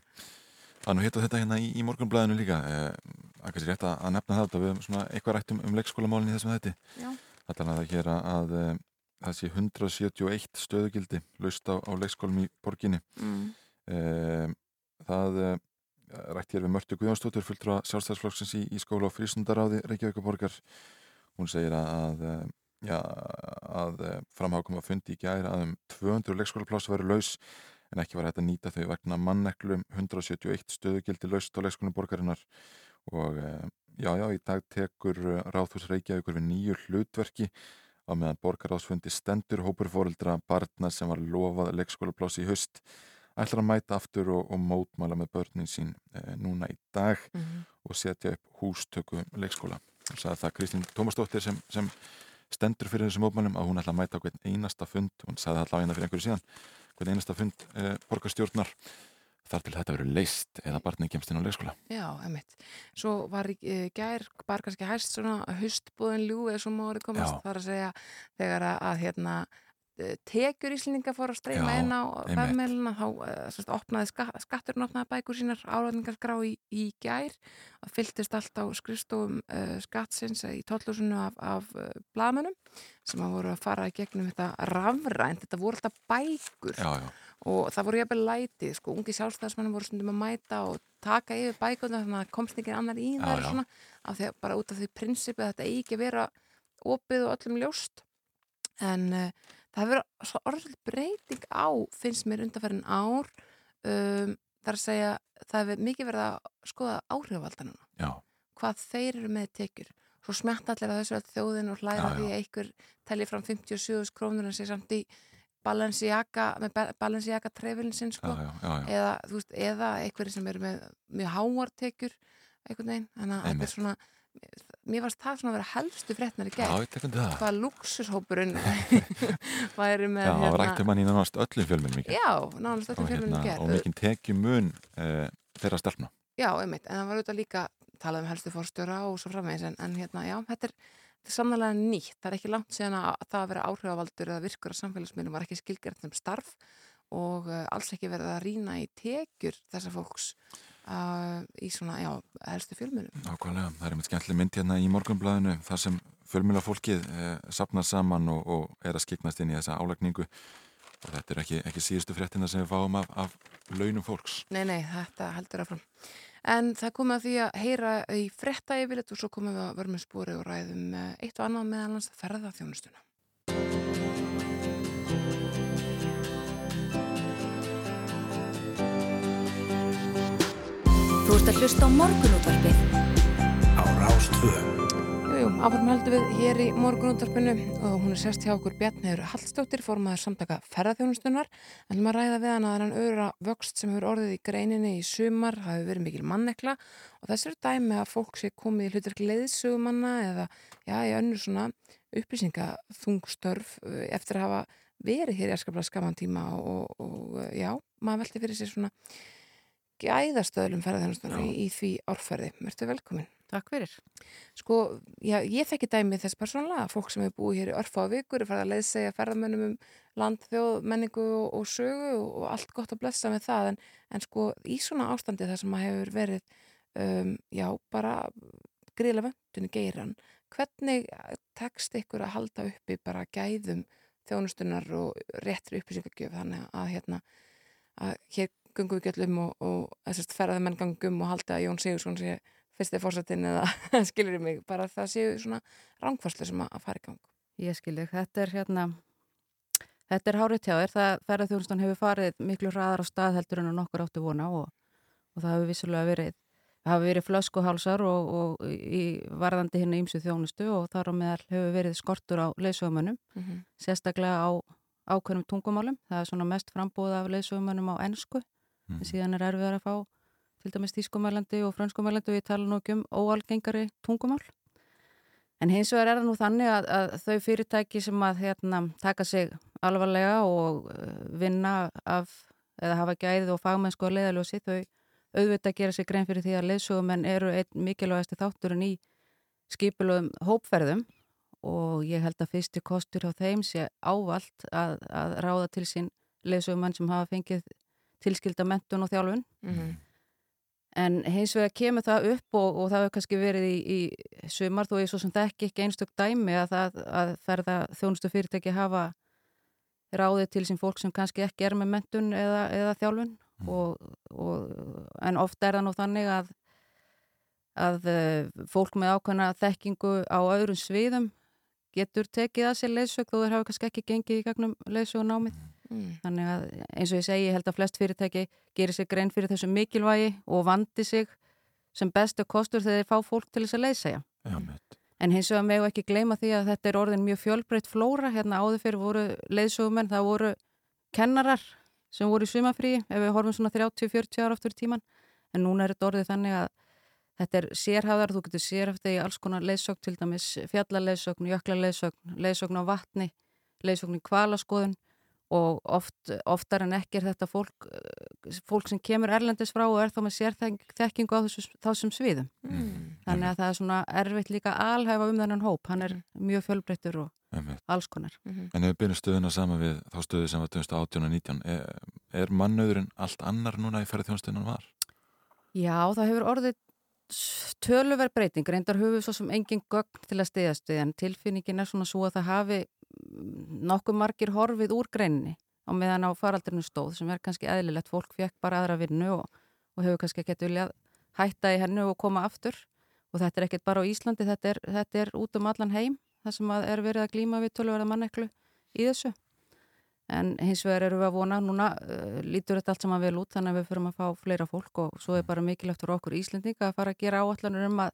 Það er nú hitt á þetta hérna í, í morgunblæðinu líka. Eh, að kannski rétt að, að nefna að við eitthvað rætt um, um leikskólamálinn í þessum þetta Já. Það er að hér að, að eh, það sé 171 stöðugildi laust á, á leikskólum í borginni. Mm. Eh, Það eh, rætt hér við Mörtu Guðjónsdóttur fulltrúa sjálfstæðsflokksins í, í skóla og frísundaráði Reykjavíkuborgar hún segir að, að, eh, já, að eh, framhákum að fundi í gæri að um 200 leikskólapláss veru laus en ekki var hægt að nýta þau vegna manneklum 171 stöðugildi laust á leikskólum borgarinnar. Og já, já, í dag tekur Ráðhús Reykjavíkur við nýju hlutverki á meðan borgaráðsfundi stendur hópur fóreldra barna sem var lofað leikskólapláss í haust ætlar að mæta aftur og, og mótmæla með börnin sín eh, núna í dag Mm og setja upp hústöku leikskóla. Hún sagði það Kristín Tómasdóttir sem, sem stendur fyrir þessum mótmælum að hún ætla að mæta á hvern einasta fund, hún sagði það allavega fyrir einhverju síðan, hvern einasta fund eh, borgarstjórnar þar til þetta verður leist eða barnið kemst inn á leikskóla. Já, emitt. Svo var e, gær bara kannski hæst svona haustbúðin ljú eða svo mári komast Já. þar að segja þegar að, að hérna e, tekjur íslendinga fór að streyma inn á vefmeilina þá e, sérst, opnaði ska, skatturinn opnaði bækur sínar álæðningarskrá í, í gær og fylltist allt á skrifstofum e, skattsins í tóllusinu af, af e, blaðmönnum sem að voru að fara í gegnum þetta rafrænt, þetta voru alltaf bækur Já, já, og það voru jafnvel lætið, sko, ungi sjálfstæðismennum voru stundum að mæta og taka yfir bækuna þannig að komst ekki annar í já. svona, af því að bara út af því prinsipið að þetta eigi ekki að vera opið og öllum ljóst. En uh, það verið svo orðið breyting á, finnst mér undanferðin ár. Um, þar að segja, það hefur mikið verið að skoða áhrifaldanuna já, hvað þeir eru með tekjur. Svo smetta allir að þessu að þjóðin og hlæra Já, því að einhver telli fram 57 krónur en sé samt í Balenciaga með Ba- Balenciaga trefilin sinn sko já, já, já. eða, veist, eða einhverjir sem eru með mjög háartekjur einhvern veginn, þannig að þetta er svona mér varst það svona að vera helstu fréttnar í gegn ég tekum það. hvað luxushópurinn væri með Já, það var rætt um hann í nánast öllum fjölminn mikið. já, nánast öllum fjölmennum hérna, gerð og mikinn tekjumun uh, þeirra stelpna. Já, einmitt, en það var auðvitað líka talað um helstu fórstjóra og svo framvegis en, en hérna, já, þetta er, þetta er samnálega nýtt. Það er ekki langt síðan að að það að vera áhrifavaldur eða virkur á samfélagsmiðlum var ekki skilgjart sem starf og uh, alls ekki verið að rýna í tekjur þessar fólks uh, í svona, já, helstu fjölmiðlum. Ákvæmlega, það er einmitt skemmtileg mynd hérna í morgunblæðinu þar sem fjölmjöla fólkið eh, sapnar saman og, og er að skiknast inn í þessa álækningu og þetta er ekki, ekki síðustu fréttina sem við fáum af, af launum fólks. Nei, nei, þetta heldur áfram En það komið að því að heyra í frétta yfirleitt og svo komum við að vera með spori og ræðum eitt og annað meðal hans ferða þjónustuna Þú ert að hlusta á morgunútvarpið á Rástvö. Jú, áfram heldum við hér í morgunúttarpinu og hún er sérst hjá okkur Bjarniður Hallstóttir, formaður samtaka ferðarþjónustunar. En hlum að ræða við hana að hann öðra vöxt sem hefur orðið í greininni í sumar, það hefur verið mikil mannekla og þess eru dæmi að fólk sé komið í hlutverk leiðsugumanna eða já, í önnur svona upplýsingaþungstörf eh, eftir að hafa verið hér í erskaplega skaman tíma og, og eh, já, maður velti fyrir sér svona gæðastöðlum ferðarþjónustunar í, í því árferði. Vertu velkomin. Takk fyrir. Sko, já, ég þekki dæmið þess persónulega, fólk sem hefur búið hér í örfa á vikur, er farið að leiðsegja ferðamönnum um land, þjóð, menningu og, og sögu og, allt gott að blessa með það, en, en sko í svona ástandi þar sem að hefur verið, um, já, bara gríðlega vöndunni geiran, hvernig tekst ykkur að halda uppi bara gæðum þjónustunar og réttri upplýsingagjöf þannig að hérna, að hér gungum við gætlum og, og ferðamenn gangum og halda að Jón Sigursson sé fyrsti fórsatin eða skilur ég mig, bara það séu svona rángfarslu sem að fara í gang. Ég skilur, þetta er hérna, þetta er hárið tjáðir, það ferðarþjónustan hefur farið miklu hraðar á stað heldur en nokkur áttu vona og, og það hefur vissulega verið, það hefur verið flöskuhálsar og, og í varðandi hérna ímsu þjónustu og þar á meðal hefur verið skortur á leysögumönnum, mm -hmm. sérstaklega á ákveðnum tungumálum, það er svona mest frambúð af leysögumönnum á ennsku, mm -hmm. síðan er erfið að fá til dæmis tískumælandi og franskumælandi og ég tala nú ekki um óalgengari tungumál. En hins vegar er það nú þannig að, að þau fyrirtæki sem að hérna, taka sig alvarlega og uh, vinna af, eða hafa gæðið og fagmennsku að leiðaljósi, þau auðvitað gera sig grein fyrir því að leiðsugumenn eru einn mikilvægasti þátturinn í skipilögum hópferðum og ég held að fyrsti kostur á þeim sé ávalt að, að ráða til sín leiðsugumenn sem hafa fengið tilskilda mentun og þjálfun. Mm -hmm. En hins vegar kemur það upp og, og það hefur kannski verið í, í sumar þó ég svo sem þekki ekki einstök dæmi að, það, að ferða þjónustu fyrirtæki hafa ráðið til sín fólk sem kannski ekki er með mentun eða, eða þjálfun mm. og, og, en ofta er það nú þannig að, að eh, fólk með ákvæmna þekkingu á öðrum sviðum getur tekið að sér leysög þó þeir hafa kannski ekki gengið í gagnum leysögunámið. Mm. Mm. Þannig að eins og ég segi, ég held að flest fyrirtæki gerir sig grein fyrir þessu mikilvægi og vandi sig sem bestu kostur þegar þeir fá fólk til þess að leysæja. En hins vegar megu ekki gleyma því að þetta er orðin mjög fjölbreytt flóra. Hérna áður fyrir voru leiðsögumenn, það voru kennarar sem voru í sumafríi ef við horfum svona 30-40 ára áttur í tíman. En núna er þetta orðið þannig að þetta er sérhafðar, þú getur sérhafði í alls konar leiðsögn, til dæmis fjallarleiðsögn, jöklarleiðsögn, leiðsögn á vatni, leiðsögn í kvalaskoðun og oft, oftar en ekki er þetta fólk, eh, fólk sem kemur erlendis frá og er þá með sérþekkingu á þessu, þessum sviðum. Mm. Þannig að það er svona erfitt líka alhæfa um þennan hóp. Hann er mm. mjög fjölbreyttur og alls konar. Mm -hmm. En ef við byrjum stöðuna saman við þá stöðu sem var 2018 og 19, er, er mannauðurinn allt annar núna í ferðarþjónastöðunan var? Já, það hefur orðið töluverð breyting, reyndar höfu svo sem engin gögn til að stiðast við en tilfinningin er svona svo að það hafi nokkuð margir horfið úr greinni á meðan á faraldurinu stóð sem er kannski eðlilegt, fólk fekk bara aðra vinnu og, og hefur kannski ekkert viljað hætta í hennu og koma aftur. Og þetta er ekkert bara á Íslandi, þetta er, þetta er út um allan heim, það sem er verið að glíma við tölverða manneklu í þessu. En hins vegar eru við að vona núna uh, lítur þetta allt saman vel út þannig að við fyrum að fá fleira fólk og svo er bara mikilvægt fyrir okkur Íslendinga að fara að gera áallanur um að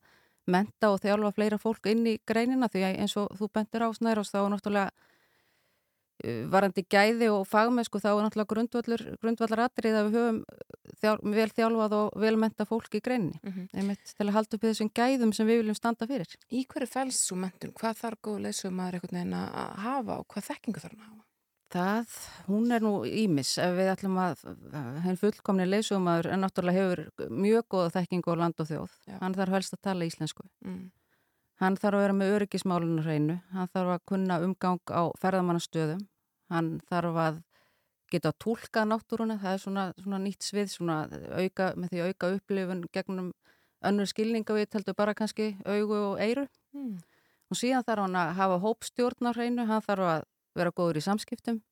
menta og þjálfa fleira fólk inn í greinina því að eins og þú bentir á snæðros þá er náttúrulega uh, varandi gæði og fagmennsku þá er náttúrulega grundvallur, grundvallar atrið að við höfum þjál, vel þjálfað og vel menta fólk í greinni mm -hmm. einmitt til að halda upp þessum gæðum sem við viljum standa fyrir. Í hverju fælst svo mentun? Hvað þarf góð leysum að hafa og hvað þekkingu þarf að hafa? Það, hún er nú ímis ef við ætlum að henn fullkomni leysumæður en náttúrulega hefur mjög góða þekkingu á land og þjóð. Já. hann þarf helst að tala íslensku. Mm. hann þarf að vera með öryggismálunum hreinu. Hann þarf að kunna umgang á ferðamannastöðum. Hann þarf að geta að tólka náttúruna. Það er svona, svona nýtt svið svona auka, með því auka upplifun gegnum önnur skilninga við teltu bara kannski augu og eiru mm. og síðan þarf hann að hafa hópstjórn á hreinu. Hann þarf að vera góður í samskiptum.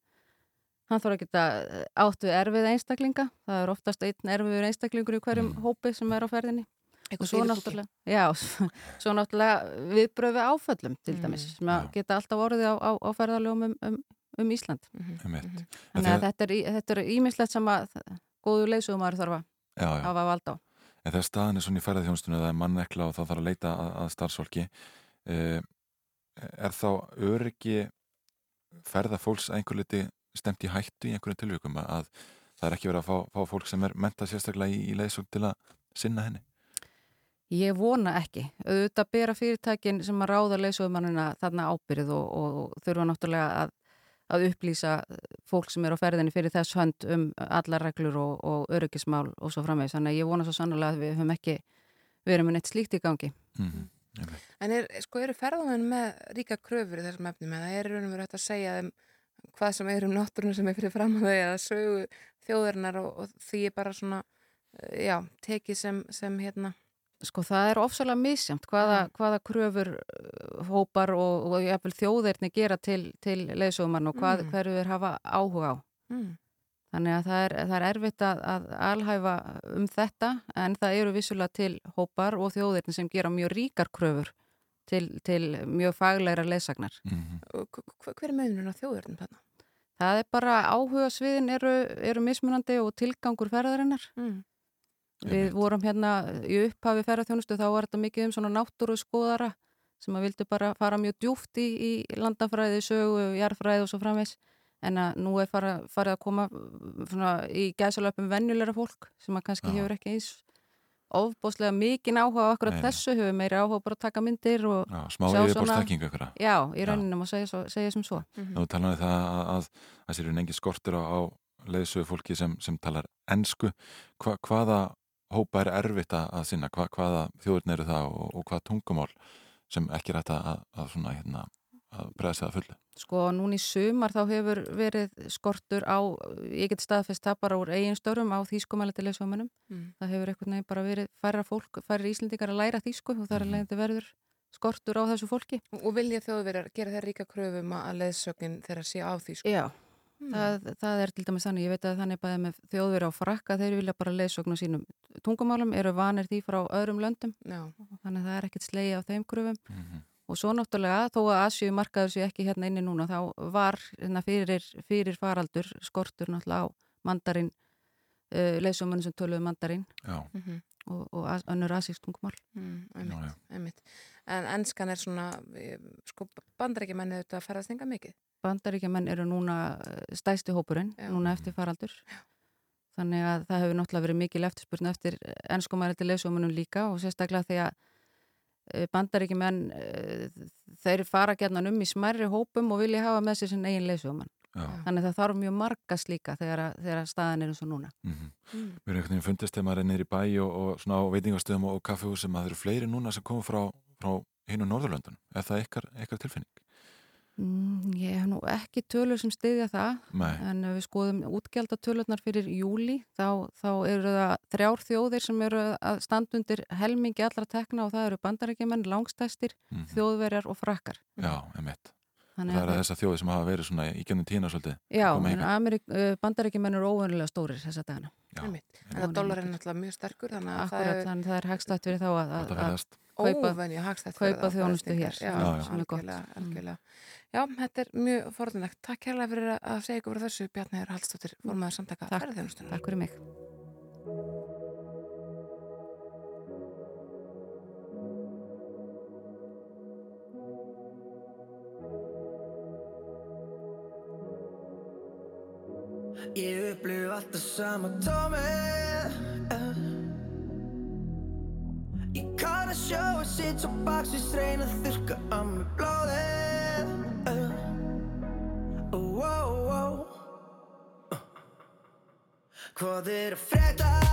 Hann þarf að geta eh, átt við erfið einstaklinga. Það er oftast einn erfiður einstaklingur í hverjum mm. hópi sem er á ferðinni. Og svo náttúrulega, já, svo náttúrulega viðbröfi áföllum til mm. dæmis sem að geta alltaf orðið á, á, á ferðarlegum um, um, um Ísland. Mm -hmm. þannig að þetta er, þetta er ímislegt sem að góðu leysugumar þarf að hafa vald á. En þegar staðin er svona í ferðarþjónstunni það er mannekla og þá þarf að leita að, að starfsfólki eh, er þá öryggi ferða fólks einhver liti stemt í hættu í einhverjum tilvíkum að það er ekki verið að fá, fá fólk sem er menta sérstaklega í, í leysum til að sinna henni? Ég vona ekki. Auðvitað bera fyrirtækin sem að ráða leysumannina þarna ábyrð og, og, og þurfa náttúrulega að, að upplýsa fólk sem er á ferðinni fyrir þess hönd um allar reglur og, og öryggismál og svo framvegis. Þannig að ég vona svo sannlega að við höfum ekki verið með neitt slíkt í gangi. Mm -hmm. En er, sko, eru ferðamenn með ríka kröfur í þessum efnum eða er raun og verið að segja þeim hvað sem er um náttúrunum sem er fyrir fram að þau eða sögu þjóðarinnar og, og því er bara svona, eh, já, tekið sem, sem hérna Sko það er ofsalega misjamt hvaða, hvaða kröfur uh, hópar og, og jafnvel þjóðirni gera til, til leysóman og hvað, Mm. hverju þeir hafa áhuga á. mm. Þannig að það er, það er erfitt að, að alhæfa um þetta en það eru vissulega til hópar og þjóðirni sem gera mjög ríkar kröfur til, til mjög faglegra leysagnar. Mhm. Og hver er munurinn á þjóðarinnar þarna? Það er bara áhuga sviðin eru, eru mismunandi og tilgangur ferðarinnar. Mm. Við vorum hérna í upphafi ferðarþjónustu þá var þetta mikið um svona náttúru skoðara sem að vildu bara fara mjög djúft í, í landafræði, sögu, jarðfræði og svo framvegs en að nú er fara, farið að koma uh, svona í gæsalöpum venjulegra fólk sem að kannski Já. hefur ekki eins ofbóðslega mikinn áhuga á akkurat Nei, þessu, hefur meiri áhuga bara að taka myndir og Já, smá Sjá svona- yfirbórstakking ykkur já, í rauninum og segja, svo, segja sem svo. Nú talaðu það að, að, að sér engi skortur á, á leiðsögu fólki sem, sem talar ensku. Hva, hvaða hópa er erfitt að, að sinna, Hva, hvaða þjóðurinn eru það og, og hvaða tungumál sem ekki er hægt að, að, að svona hérna að bregða sig að fullu Sko núna í sumar þá hefur verið skortur á, ég get staðfest það bara úr eigin störum á þýskumælandi leysómanum. Mm. Það hefur einhvern veginn bara verið færra fólk, færri íslendingar að læra þýsku og það er leiðandi verður skortur á þessu fólki. Og vilja þjóðverjar gera þeir ríka kröfum að leðsögnin þeirra sé á því sko? Já, það, það er til dæmis þannig, ég veit að þannig bæði með þjóðveri á frakka, þeir vilja bara leysögn á sínum tungumálum, eru vanir því frá öðrum löndum, Já. þannig að það er ekkert slegi á þeim kröfum. mm Og svo náttúrulega, þó að Asju markaður sér ekki hérna inni núna, þá var hérna, fyrir, fyrir faraldur skortur náttúrulega á mandarin, uh, leysómanum sem töluðu mandarin Já, Mm -hmm. og, og as- önnur asísk tungumál. mm, Já, einmitt, já. einmitt. En enskan er svona, eh, sko, bandarækjumenni auðvitað að ferðast enga mikið. Bandaríkjaman eru núna eh, stæsti hópurinn, Já. núna eftir faraldur. Þannig að það hefur náttúrulega verið mikil eftirspurn eftir ennskumæri til leysómanum líka og sérstaklega því að bandaríkjumenn, þeir fara gætnan um í smærri hópum og vilja hafa með sér sin eigin leysóman. já. Þannig að það þarf mjög margast líka þegar, að- þegar staðan er eins og núna. Mm Mm. Við erum einhvern veginn fundist þegar maður er niður í bæ og, og svona á veitingastöðum og, og kaffehúsum að það eru fleiri núna sem komum frá, frá hinu Norðurlöndun. Er það ykkar tilfinning? Mm, ég hef nú ekki tölur sem styðja það Nei. en ef við skoðum útgjaldatölurnar fyrir júli þá, þá eru það þrjár þjóðir sem eru að standa undir helmingi allra tekna og það eru bandarækjumenn, langstæstir, Mm þjóðverjar og frakkar. Já, emitt. Þannig Það að er þessar þjóði sem hafa verið svona í gennum tína svolítið. Já, uh, bandarækjumenn eru óvönulega stórir þessa dagana. Já, Einmitt. En Já. það dólar er náttúrulega mjög sterkur, þannig að Akkurat, það er þannig að það er hagstætt fyrir þá að, að að, að kaupa- kaupa fyrir þjónustu hér, Já, algjörlega, Mm. algjörlega. Já, þetta er mjög forðunlegt. Takk hérlega fyrir að- að segja ykkur frá þessu Bjarnæður Hallstóttir, formaður samtaka Takk. takk fyrir mig. Alltaf sama tómið. Ég kann að sjá að sitt svo baksins reyna að þurka á mig blóðið uh. oh, oh, oh. Uh. Hvað er að frétta?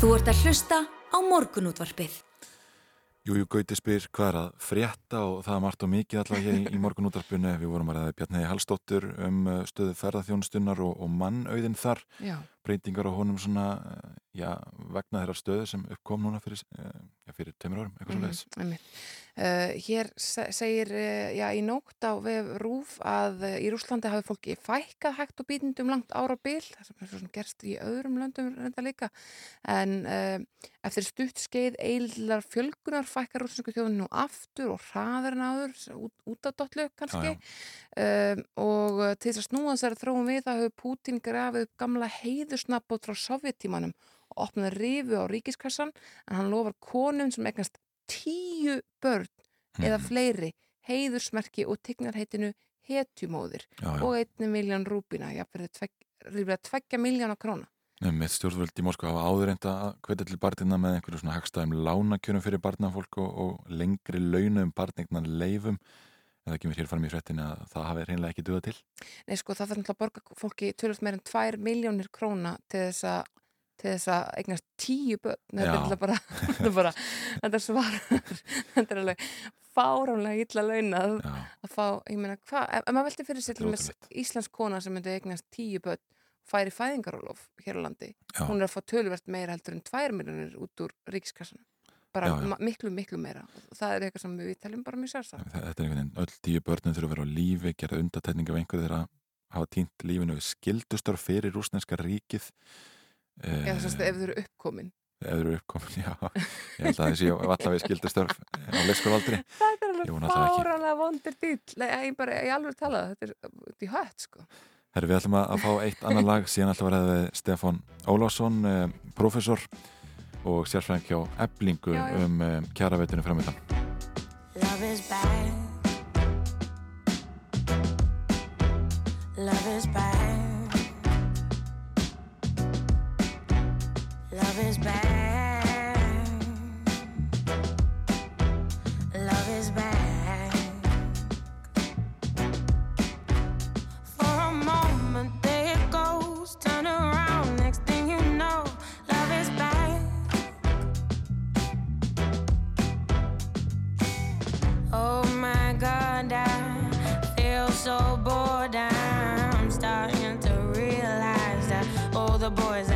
Þú ert að hlusta á morgunútvarpið. Jújú Gauti spyr hvað er að frétta og það er margt og mikið allavega hér í, í morgunútarpunni við vorum að ræða Bjarni Hallstóttur um uh, stöðu ferðarþjónustunnar og, og mannauðin þar Já, breytingar á honum svona uh, já, vegna þeirra stöðu sem uppkom núna fyrir, uh, já, fyrir tveimur árum, eitthvað Mhm, svo leiðis. Uh, hér se- segir uh, já, í nótt á vef Rúf að uh, í Rúslandi hafi fólki fækkað hægt og býtindum langt ára bil það sem er svona gerst í öðrum löndum reynda líka. En eftir stutt skeið eillar fjölgunar fækkar rúsnesku þjóðin nú aftur og hraðar en áður út, út á dollu kannski. Um, og til þess að snúa þessari þróum við það hefur Pútín grafið gamla heiðusnabbót frá sovjettímanum og opnaði rifu á ríkiskassan en hann lofar konum sem eignast tíu börn eða Mhm. fleiri heiðursmerki og tignarheitinu hetjumóðir já, já. og einni miljón jafnverði ríflega tveggja miljón á króna með stjórnvöld í Moskva hafa áður enda að hvetja til barnina með einhverju svona hagstæðum lánakjörum fyrir barnafólk og, og lengri launum barnignan leifum en það kemur hér fram í fréttin að það hafi reynlega ekki duða til Nei sko það fyrir að borga fólki tölvöld meir en tvær miljónir króna til þess að til þess að eignast tíu börn. Þetta er bara, bara þetta er svar þetta er alveg fáránlega illa launað Já, að fá, ég meina hvað, ef, maður velti fyrir sér íslensk kona sem myndi eignast tíu börn færi fæðingarólof hér á landi Já. hún er að fá töluvert meira heldur en tvær miljonir út úr ríkiskassanum. Bara Já, já. miklu, miklu meira. Það er eitthvað sem við teljum bara mjög sérstæð þetta er einhvern veginn öll tíu börnum þurfa að vera á lífi gera undatætning af einhverju þeirra hafa týnt lífinu við skildustar fyrir rúsneska ríkið eða þess að ef þau eru uppkomin. ef þeir eru uppkomin, já. Ég held að þessi allavega skildustörf á leikskólaldri það er alveg fáránlega vondir dýll. Nei, ég bara, ég alveg tala þetta er út í hött sko. Herri, við ætlum að að fá eitt annan lag. Síðan að ræða við Stefán Ólásson eh, prófessor og sérfræðing hjá Eblingu Já, já. um eh, kjaraveitinu framöndan Love is bad. Love is bad. Is. Love is. For a moment there it goes, turn around, next thing you know, love is bad. Oh my god, I feel so bored. I'm starting to realize that all the boys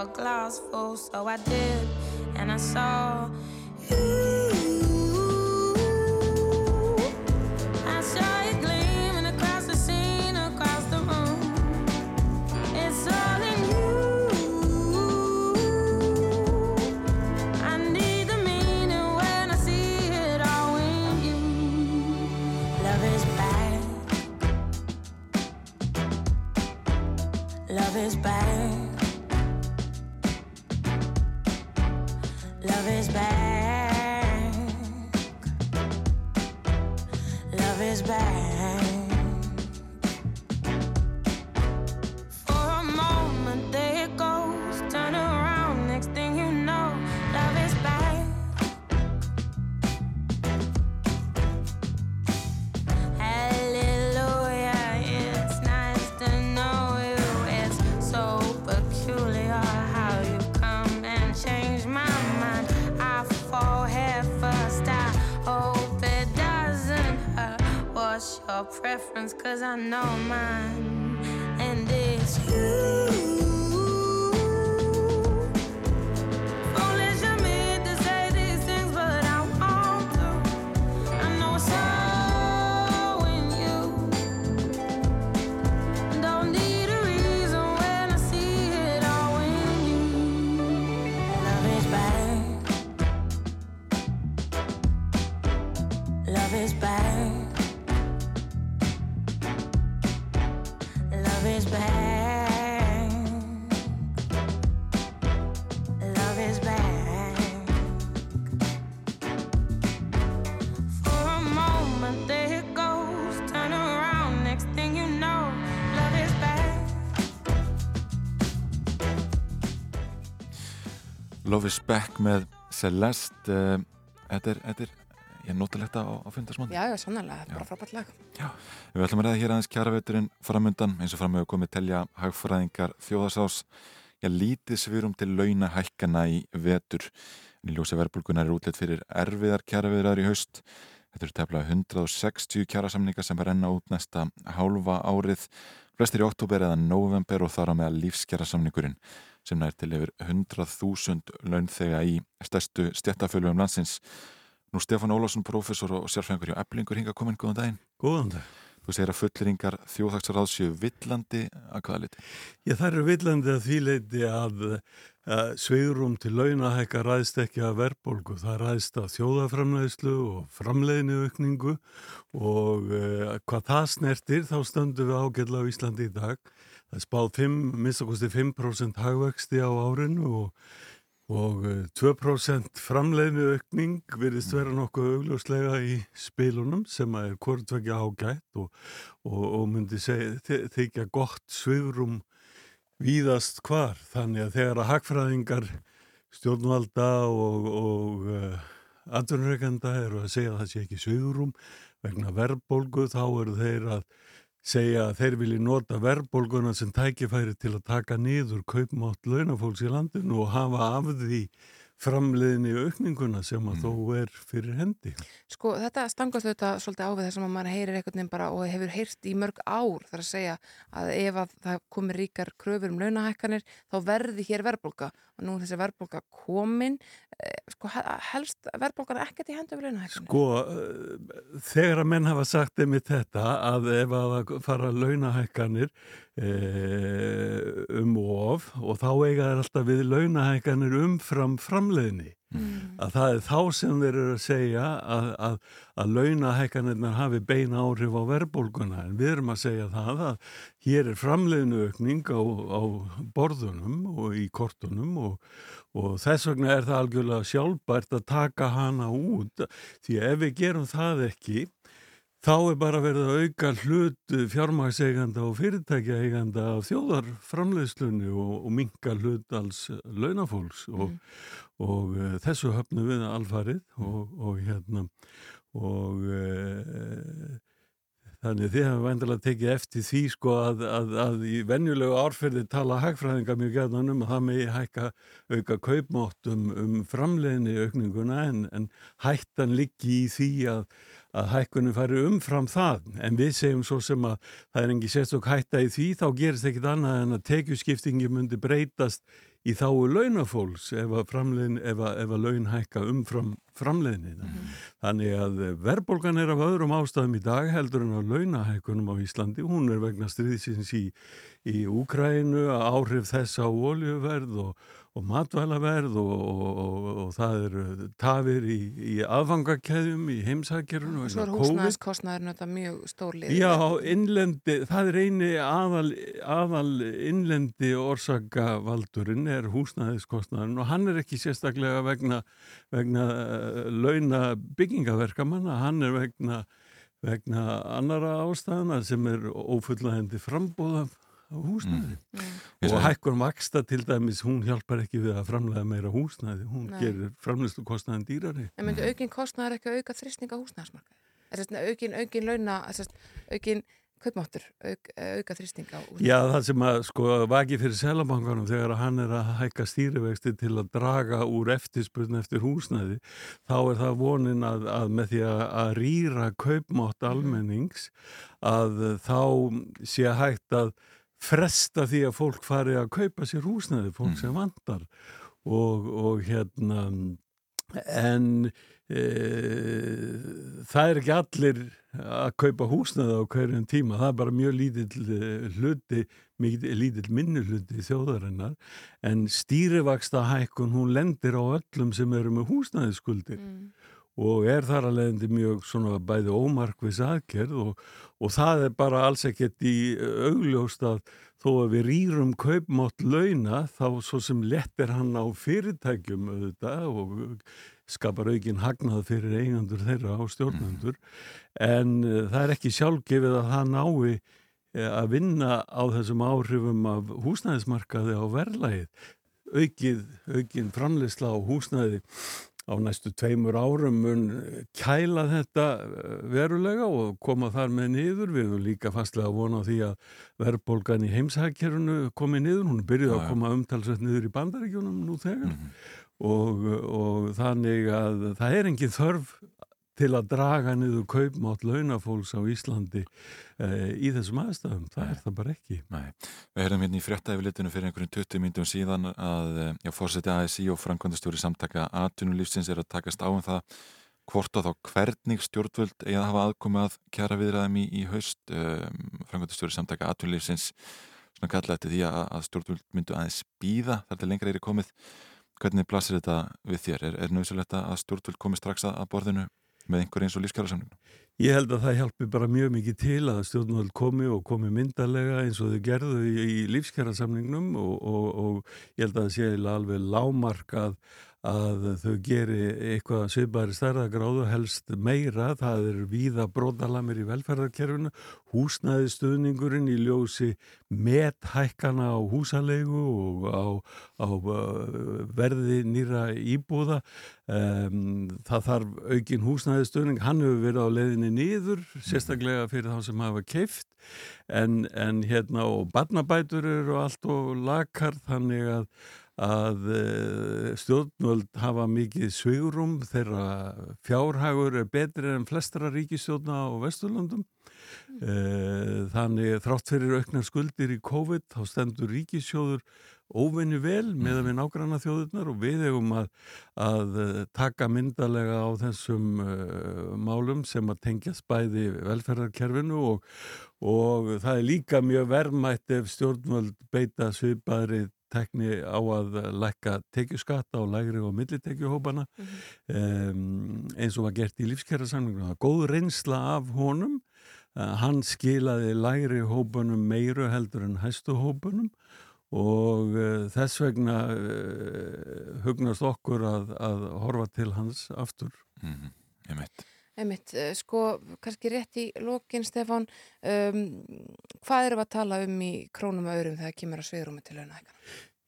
your glass full. So I did, and I saw you. I saw you gleaming across the scene, across the room. It's all in you. I need the meaning when I see it all in you. Love is bad. Love is bad. Love is bad. Love is bad. Preference, cause I know mine. And it's you. Love is Back með Celeste uh, Þetta er, þetta er ég er notalegt á, á fundarsmándi Já, já, sannlega, þetta er bara frábært lag. Við ætlum að ræða hér aðeins kjaraveturinn framundan eins og fram með að komið telja hagfræðingar þjóðasás Já, lítið svirum til launa hækkana í vetur. En í ljósi verðbólgunar er útlétt fyrir erfiðar kjaraveðrar í haust. Þetta eru tefnilega 160 kjarasamningar sem er enna út næsta hálfa árið. Flestir í oktober eða november og þar á meða lífskjarasamningurinn sem nær til yfir 100.000 launþega í stærstu stjættafölugum landsins. Nú Stefán Ólásson, professor og sérfæðingur hjá Eblingur hinga komin, góðan daginn. Góðan dag. Þú segir að fullringar þjóðhagsráð séu villandi að hvaða liti? Já, það eru villandi að því leiti að, að sveigrum til launahækka ræðst ekki að verðbólgu. Það ræðst að þjóðaframleðslu og framleiðinu aukningu og uh, hvað það snertir þá stöndum við ágætla á Íslandi í dag. Það spáð 5, minnstakosti 5% hagvexti á árinu og og eh, 2% framleiðinu aukning virðist vera nokkuð augljóslega í spilunum sem er hvortvekja ágætt og, og, og myndi þykja gott svigrum víðast hvar. Þannig að þegar að hagfræðingar stjórnvalda og, uh, atvinnureikanda eru að segja að það sé ekki svigrum vegna verðbólgu þá eru þeir að segja að þeir vilji nota verðbólguna sem tækifæri til að taka niður kaupmátt launafólks í landinu og hafa af því framleiðinni aukninguna sem að þó er fyrir hendi. Sko, þetta stangast auðvitað svolítið á við þessum að maður heyrir einhvern veginn bara og hefur heyrt í mörg ár þar að segja að ef að það komir ríkar kröfur um launahækkanir þá verði hér verðbólga og nú þessi verðbólga komin eh, sko, he- helst verðbólgan ekkert í hendur við launahækkanir. Sko, eh, þegar að menn hafa sagt einmitt þetta að ef að fara launahækkanir e, um of og þá eiga þeir alltaf við launahækkanir umfram framleiðni að það er þá sem þeir eru að segja að, að, að launahækkanirnar hafi beina áhrif á verðbólguna. En við erum að segja það að hér er framleiðinu aukning á, á borðunum og í kortunum og, og þess vegna er það algjörlega sjálfbært að taka hana út. Því ef við gerum það ekki þá er bara verið að auka hlut fjármagseiganda og fyrirtækjaeiganda af þjóðarframleiðslunni og, og minka hlut alls launafólks. Og, og uh, þessu höfnum við alfarið og, og hérna og uh, Þannig þið hefum vendilega tekið eftir því sko að, að, að í venjulegu árferði tala hagfræðinga mjög gæðan um að það megi hækka auka kaupmátt um, um framleiðinni aukninguna en, en hættan liggi í því að, að hækkunum fari umfram það. En við segjum svo sem að það er engi sérstök hætta í því þá gerist ekkit annað en að tekjuskiptingi myndi breytast í þáu launafólks ef að, framleiðin, ef að, ef að laun hækka umfram framleiðinina. Þannig að verðbólgan er af öðrum ástæðum í dag heldur en á launahækunum á Íslandi. Hún er vegna stríðsins í, í Úkrænu, áhrif þess á oljuverð og, og matvælaverð og, og, og, og það eru tafir í, í aðfangakeðjum í heimsækjörunu. Svo er húsnæðskostnaðurinn þetta mjög stórlið. Já, innlendi, það er eini aðal, aðal innlendi orsakavaldurinn er húsnæðiskostnaðurinn og hann er ekki sérstaklega vegna, vegna uh, launa byggingaverkamanna, hann er vegna, vegna annara ástæðana sem er ófullahendi af húsnæði. Ég og segi- hækkun vaksta til dæmis hún hjálpar ekki við að framlega meira húsnæði. Hún Nei. gerir framleyslu kostnaðin dýrari. En myndi aukin kostnaður ekki auka þrýsting á húsnæðismarkaði? Þess að aukin, aukin launa, þess að aukin kaupmáttur, auk, auka þrýsting á húsnæði? Já, það sem að sko vaki fyrir selabankanum þegar hann er að hækka stýrivexti til að draga úr eftirspurn eftir húsnæði, þá er það vonin að, að með því að, að rýra kaupmátt almennings að þá sé hægt að fresta því að fólk fari að kaupa sér húsnæði, fólk sem vandar og, og hérna en e, það er ekki allir að kaupa húsnaði á hverjum tíma, það er bara mjög lítill eh, hluti, mikið lítill minni hluti þjóðarinnar. En stýrivaksta hækkun hún lendir á öllum sem eru með húsnaðiskuldir mm. Og er þar að leiðandi mjög svona bæði ómarkvis aðgerð og, og það er bara alls ekkert í augljóst að þó að við rýrum kaupmátt launa þá svo sem lettir hann á fyrirtækjum auðvitað og skapar aukin hagnað fyrir eigandur þeirra á stjórnendur. En uh, það er ekki sjálfgefið að það nái uh, að vinna á þessum áhrifum af húsnæðismarkaði á verðlægið aukið, aukin framleysla á húsnæði á næstu tveimur árum mun kæla þetta eh, verulega og koma þar með niður. Við höfum líka fastlega að vona á því að verðbólgan í heimsækjerunu komi niður. Hún er byrjuð að koma umtalsveit niður í bandaríkjunum nú þegar. Mm -hmm og, og þannig að það er engin þörf til að draga niður kaupmátt launafólks á Íslandi eh, í þessum aðstæðum, það Nei. er það bara ekki Nei. Við höfum hérna í fréttaefilitinu fyrir einhverjum 20 myndum síðan að eh, já, fórseti ASI og framkvæmdastjóri samtaka aðtunulífsins er að takast á um það hvort og þá hvernig stjórnvöld eða hafa aðkomið að kjara viðræðum í, í haust um, framkvæmdastjóri samtaka aðtunulífsins svona kallaði þetta því að, að stjórnvöld myndu aðeins býða þar til lengra er komið Hvernig blasir þetta við þér? Er, er nöðsulegt að stjórnvöld komi strax að borðinu með einhver eins og lífskjárarsamlingum? Ég held að það hjálpi bara mjög mikið til að stjórnvöld komi og komi myndarlega eins og þau gerðu í, í lífskjárarsamlingnum og, og, og ég held að það sé alveg lámarkað að þau geri eitthvað svipari stærðagráðu helst meira, það er víða brótalamir í velferðarkerfinu. Húsnæði stuðningurinn í ljósi methækkana á húsalegu og á, á verði nýra íbúða um, það þarf aukin húsnæði stuðning, hann hefur verið á leiðinni nýður, sérstaklega fyrir þá sem hafa keift en, en hérna og barnabætur eru allt og lakar þannig að að eh, stjórnvöld hafa mikið svigurum þeirra fjárhagur er betri en flestara ríkistjórna á Vesturlandum mm. þannig þrátt fyrir auknar skuldir í COVID þá stendur ríkisjóður óvinni vel með að við nágranna þjóðurnar og við hefum að, að eh, taka myndalega á þessum uh, málum sem að tengja spæði velferðarkerfinu og, og það er líka mjög verðmætt ef stjórnvöld beita svipaðrið tekni á að lækka tekjuskatta og lægri og millitekjuhópana mm -hmm. um, eins og var gert í lífskjærasamlingum. Góð reynsla af honum, uh, hann skilaði lægri hópunum meiru heldur en hæstu hópunum og uh, þess vegna uh, hugnast okkur að, að horfa til hans aftur. Mm -hmm. Ég meit. Einmitt, eh, sko, kannski rétt í lókin, Stefán, um, hvað eru að tala um í krónum og öðrum þegar kemur að sviðrúmi til launahækana?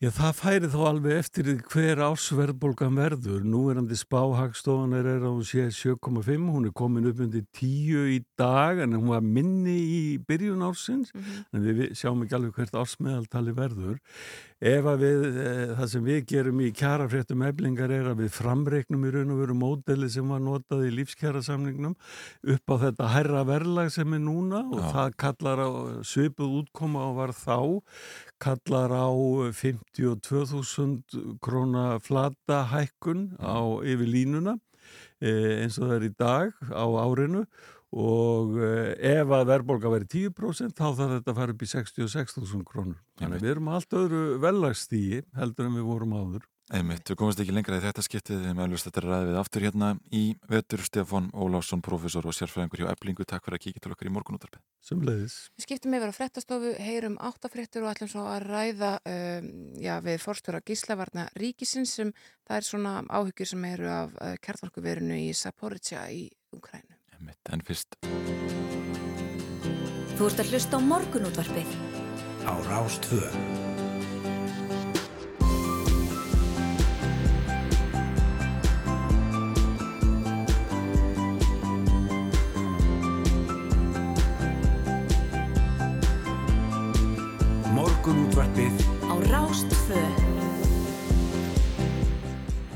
Já, það færi þá alveg eftir hver ásverðbólgan verður. Nú er hann til spáhagstofan er að hún sé 7,5, hún er komin upp undir 10 í dag en hún var minni í byrjun ársins, mm -hmm. en við sjáum ekki alveg hvert ársmeðaltali verður. Ef að við, e, það sem við gerum í kjarafréttum eflingar er að við framreiknum í raun og veru módeli sem var notað í lífskjarasamningnum upp á þetta herra verðlag sem er núna og Já. það kallar á svipuð útkoma og var þá kallar á 52.000 króna flata hækkun á yfir línuna e, eins og það er í dag á árinu og e, ef að verðbólka verið 10% þá þarf þetta að fara upp í 66.000 krónur. Þannig við erum allt öðru vellagstígi heldur en við vorum áður. Einmitt, við komumst ekki lengra í þetta skiptið þegar meðlust þetta ræðið við aftur hérna í vetur Stefán Ólásson, profesor og sérfræðingur hjá Eblingu, takk fyrir að kíkja til okkar í morgunúttarpið. Sumleðis. Við skiptum yfir á frettastofu, heyrum áttafrettur og ætlum svo að ræða um, já, við fórstjóra gíslavarna ríkisins sem það er svona áhyggjur sem eru af uh, kjartvarkuverinu í Saporitja í Ukrænu. Einmitt, en fyrst. Þú ert að hlusta á morgunúttarpið á Rástvöð.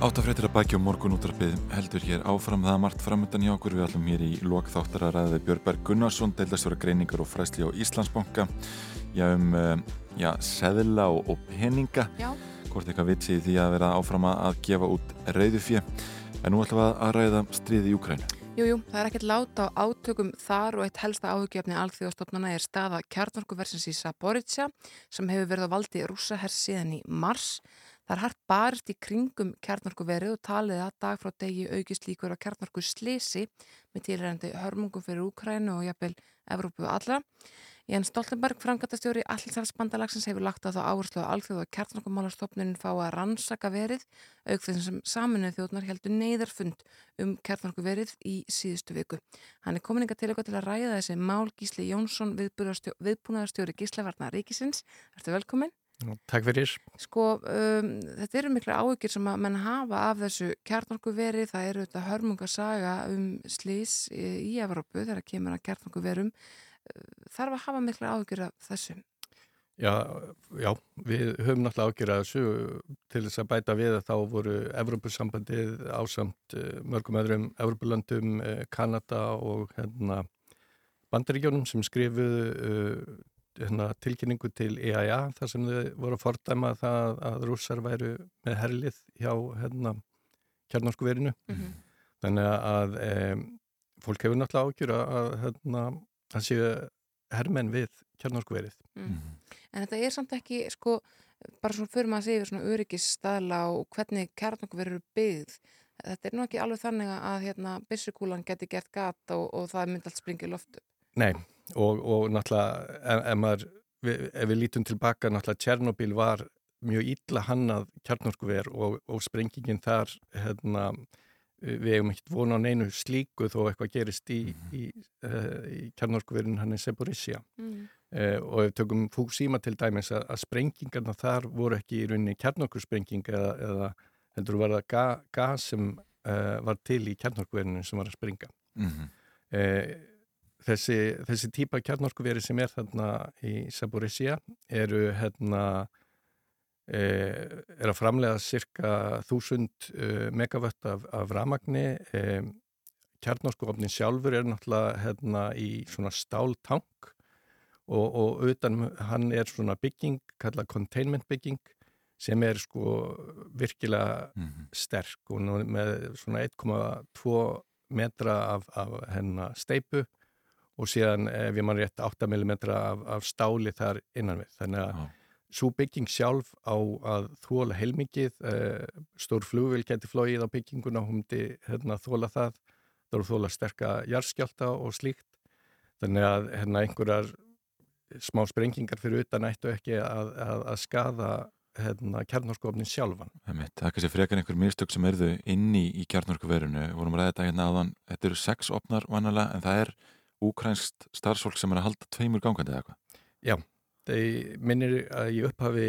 Áttafréttir að bækja og morgun útrapið heldur hér áfram. Það margt framöndan hjá okkur. Við allum hér í lokþáttar að ræðið Björnberg Gunnarsson deildastjóra greiningar og fræsli á Íslandsbanka. Já um uh, já, seðla og, og peninga. Já. hvort eitthvað vitsið því að vera áfram að gefa út reyðufjö en nú ætlum við að ræða stríði í Ukrænu Jú, jú, það er ekkert láta á átökum þar og eitt helsta áhugjefni alþjóðastofnana er staða kjarnorkuversins í Saboritsa sem hefur verið á valdi rússahers síðan í mars. Það er hart barist í kringum kjarnorkuverið og talið að dag frá degi aukist líkur á kjarnorku slisi með tilræðandi hörmungum fyrir Úkrænu og jafnvel Evrópu allra. Jens Stoltenberg, framgættastjóri Allsarfsbandalagsins hefur lagt á þá áherslu að alþjóð og kjarnorkumálastofnunin fá að rannsaka verið auk þessum saminuð þjóðnar heldur neyðarfund um kjarnorkuverið í síðustu viku. Hann er komin inga til eitthvað til að ræða þessi mál Gísli Jónsson, viðbúnaðarstjóri Gíslavarnar Ríkisins. Ertu velkomin? Takk fyrir. Sko, um, þetta eru miklu áhugir sem að menn hafa af þessu kjarnorkuveri, það eru þetta hörmungasaga um slís í, Evrópu þegar kemur að kjarnorkuverum. Þarf að hafa miklu áhugir af þessu? Já, já, við höfum náttúrulega ágjur að þessu til þess að bæta við að þá voru Evrópusambandið ásamt uh, mörgum öðrum Evrópulöndum, uh, Kanada og hérna, bandaríkjónum sem skrifuðu uh, hérna, tilkynningu til EIA þar sem þau voru að fordæma það að rússar væru með herlið hjá hérna, kjarnorkuverinu. Mm -hmm. Þannig að e, fólk hefur náttúrulega ágjur að hérna, það séu hermenn við kjarnorkuverið. Mm. En þetta er samt ekki, sko, bara svona fyrir maður að segja svona öryggisstaðla og hvernig kjarnorkuverið eru byggð. Þetta er nú ekki alveg þannig að hérna, byssukúlan geti gert gat og, og það myndi allt springið loftu. Nei, og, og náttúrulega ef, ef, maður, við, ef við lítum tilbaka náttúrulega Tjernobyl var mjög ítla hannað kjarnorkuver og, og sprengingin þar hérna, við hefum ekkert vona á neinu slíku þó eitthvað gerist í, í, uh, í kjarnorkuverin hann er Seborissia Mm. uh, og ef við tökum Fukushima til dæmis að, að sprengingarna þar voru ekki í rauninni kjarnorkusprenging eða, eða heldur var það ga, gas sem uh, var til í kjarnorkuverinu sem var að springa mm -hmm. Þessi, þessi típa kjarnorkuveri sem er þarna í Saborissia eru hérna e, er að framlega cirka 1000 e, megavött af, af ramagni e, kjarnorkuofnin sjálfur er náttúrulega hérna í svona stáltank og, og utan hann er svona bygging, kallað containment bygging sem er sko virkilega Mm -hmm. sterk og með svona 1,2 metra af, af hennar steipu og síðan ef ég mann rétt 8 mm af, af stáli þar innan við. Þannig að Já. svo bygging sjálf á að þóla heilmikið, uh, stór flugvil geti flóið á bygginguna, hún myndi hérna, þóla það, þá eru þóla sterka jarðskjálta og slíkt. Þannig að hérna, einhverjar smá sprengingar fyrir utan ættu ekki að, að, að skada hérna, kjarnorskofnin sjálfan. Einmitt. Það er kannski frekar einhver mistök sem erðu inni í kjarnorkuverinu. Við vorum að ræða þetta hérna áðan. Þetta eru sex opnar vanalega en það er úkrænst starfsfólk sem er að halda tveimur gangandi eða eitthvað. Já, þeir minnir að ég upphafi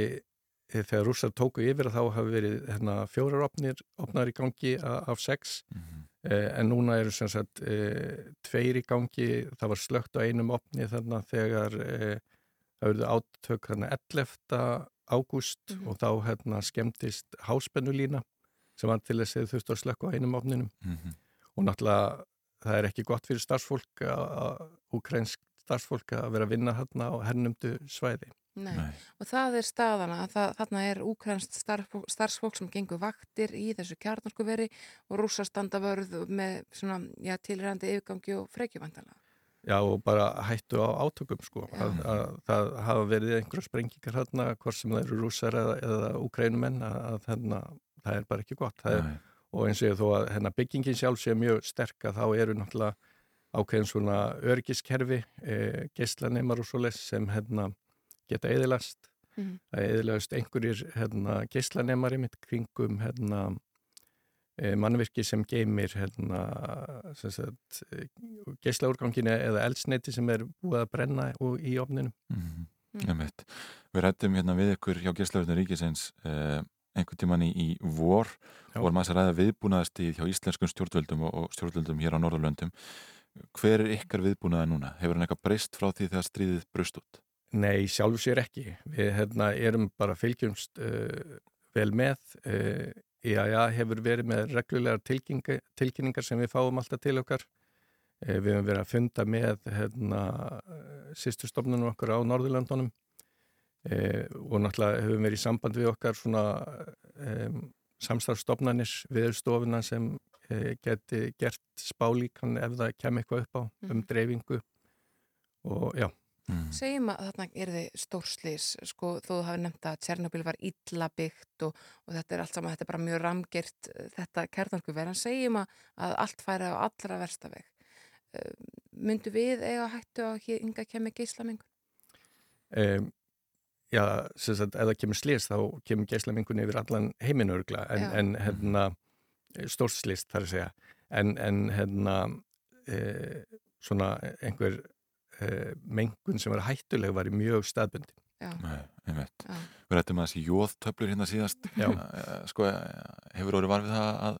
eh, þegar rússar tóku yfir að þá hafi verið hérna, fjórar opnir, opnar í gangi af sex Mm -hmm. eh, en núna eru sem sagt eh, tveir í gangi, það var slögt á einum opni þarna þegar eh, það verið átök þarna 11. ágúst Mhm. og þá hérna skemmtist háspennulína sem var til þess að þau þurftu að slökka á einum opninum og náttúrulega það er ekki gott fyrir starfsfólk að ukrænsk starfsfólk að vera að vinna þarna á hernumdu svæði. Nei. Nei. Og það er staðana, að það, þarna er úkrænst starfsfólk, starfsfólk sem gengur vaktir í þessu kjarnorkuveri og rússar standa vörð með svona, já, tilræðandi yfirgangi og frekjuvandala. Já og bara hættu á átökum sko. Að, að, það hafa verið einhverja sprengingar þarna, hvort sem það eru rússar eða, eða ukrænumenn að, að þarna, það er bara ekki gott. Það er, Nei. Og eins og ég þó að hérna, byggingin sjálf sé mjög sterk að þá eru náttúrulega ákveðin svona örgiskerfi, e, geislaneymar og svoleiðs sem hérna, geta eðilast. Mhm. Það eðilast einhverjir hérna, geislaneymar í mitt kringum hérna, e, mannvirki sem geymir hérna, sem sagt, e, geislaúrganginu eða eldsneiti sem er búið að brenna og, í ofninu. Mm Mm. -hmm. Við rættum hérna við ykkur hjá Geislaverðinu Ríkisins eh, einhvern tíman í, í vor Já. og vorum að ræða viðbúnaðastíð hjá íslenskum stjórnvöldum og, og stjórnvöldum hér á Norðurlöndum. Hver er ykkar viðbúnaði núna? Hefur hann eitthvað breyst frá því þegar stríðið brust út? Nei, sjálfu sér ekki. Við hérna, erum bara fylgjumst uh, vel með uh, IAA hefur verið með reglulegar tilkynningar, sem við fáum alltaf til okkar. Eh, við hefum verið að funda með hérna, sýstustofnunum okkar á Norðurlandunum eh, og náttúrulega hefum verið í samband við okkar svona eh, samstarfstofnanir viðstofuna sem eh, geti gert spálíkan ef það kem eitthvað upp á um Mhm. dreifingu og já. Segjum að þarna er þið stórslýs, sko, þó þú hafi nefnt að Tjernobyl var illa byggt og, og þetta er allt saman, þetta er bara mjög ramgert þetta kærnorkuver, en segjum að, að allt færi á allra versta veg. Uh, myndu við eiga hættu að hér ynga kemur geislamengun? Um, já, sem sagt, ef það kemur slist þá kemur geislamengun yfir allan heiminn örgla en, en hérna stórslist þar að segja en, en hérna e, svona einhver e, mengun sem var hættuleg var í mjög staðbundi. Nei, einmitt. Já. Við rættum að þessi jóðtöflur hérna síðast. Já. Eh, Sko, eh, hefur orðið var við það að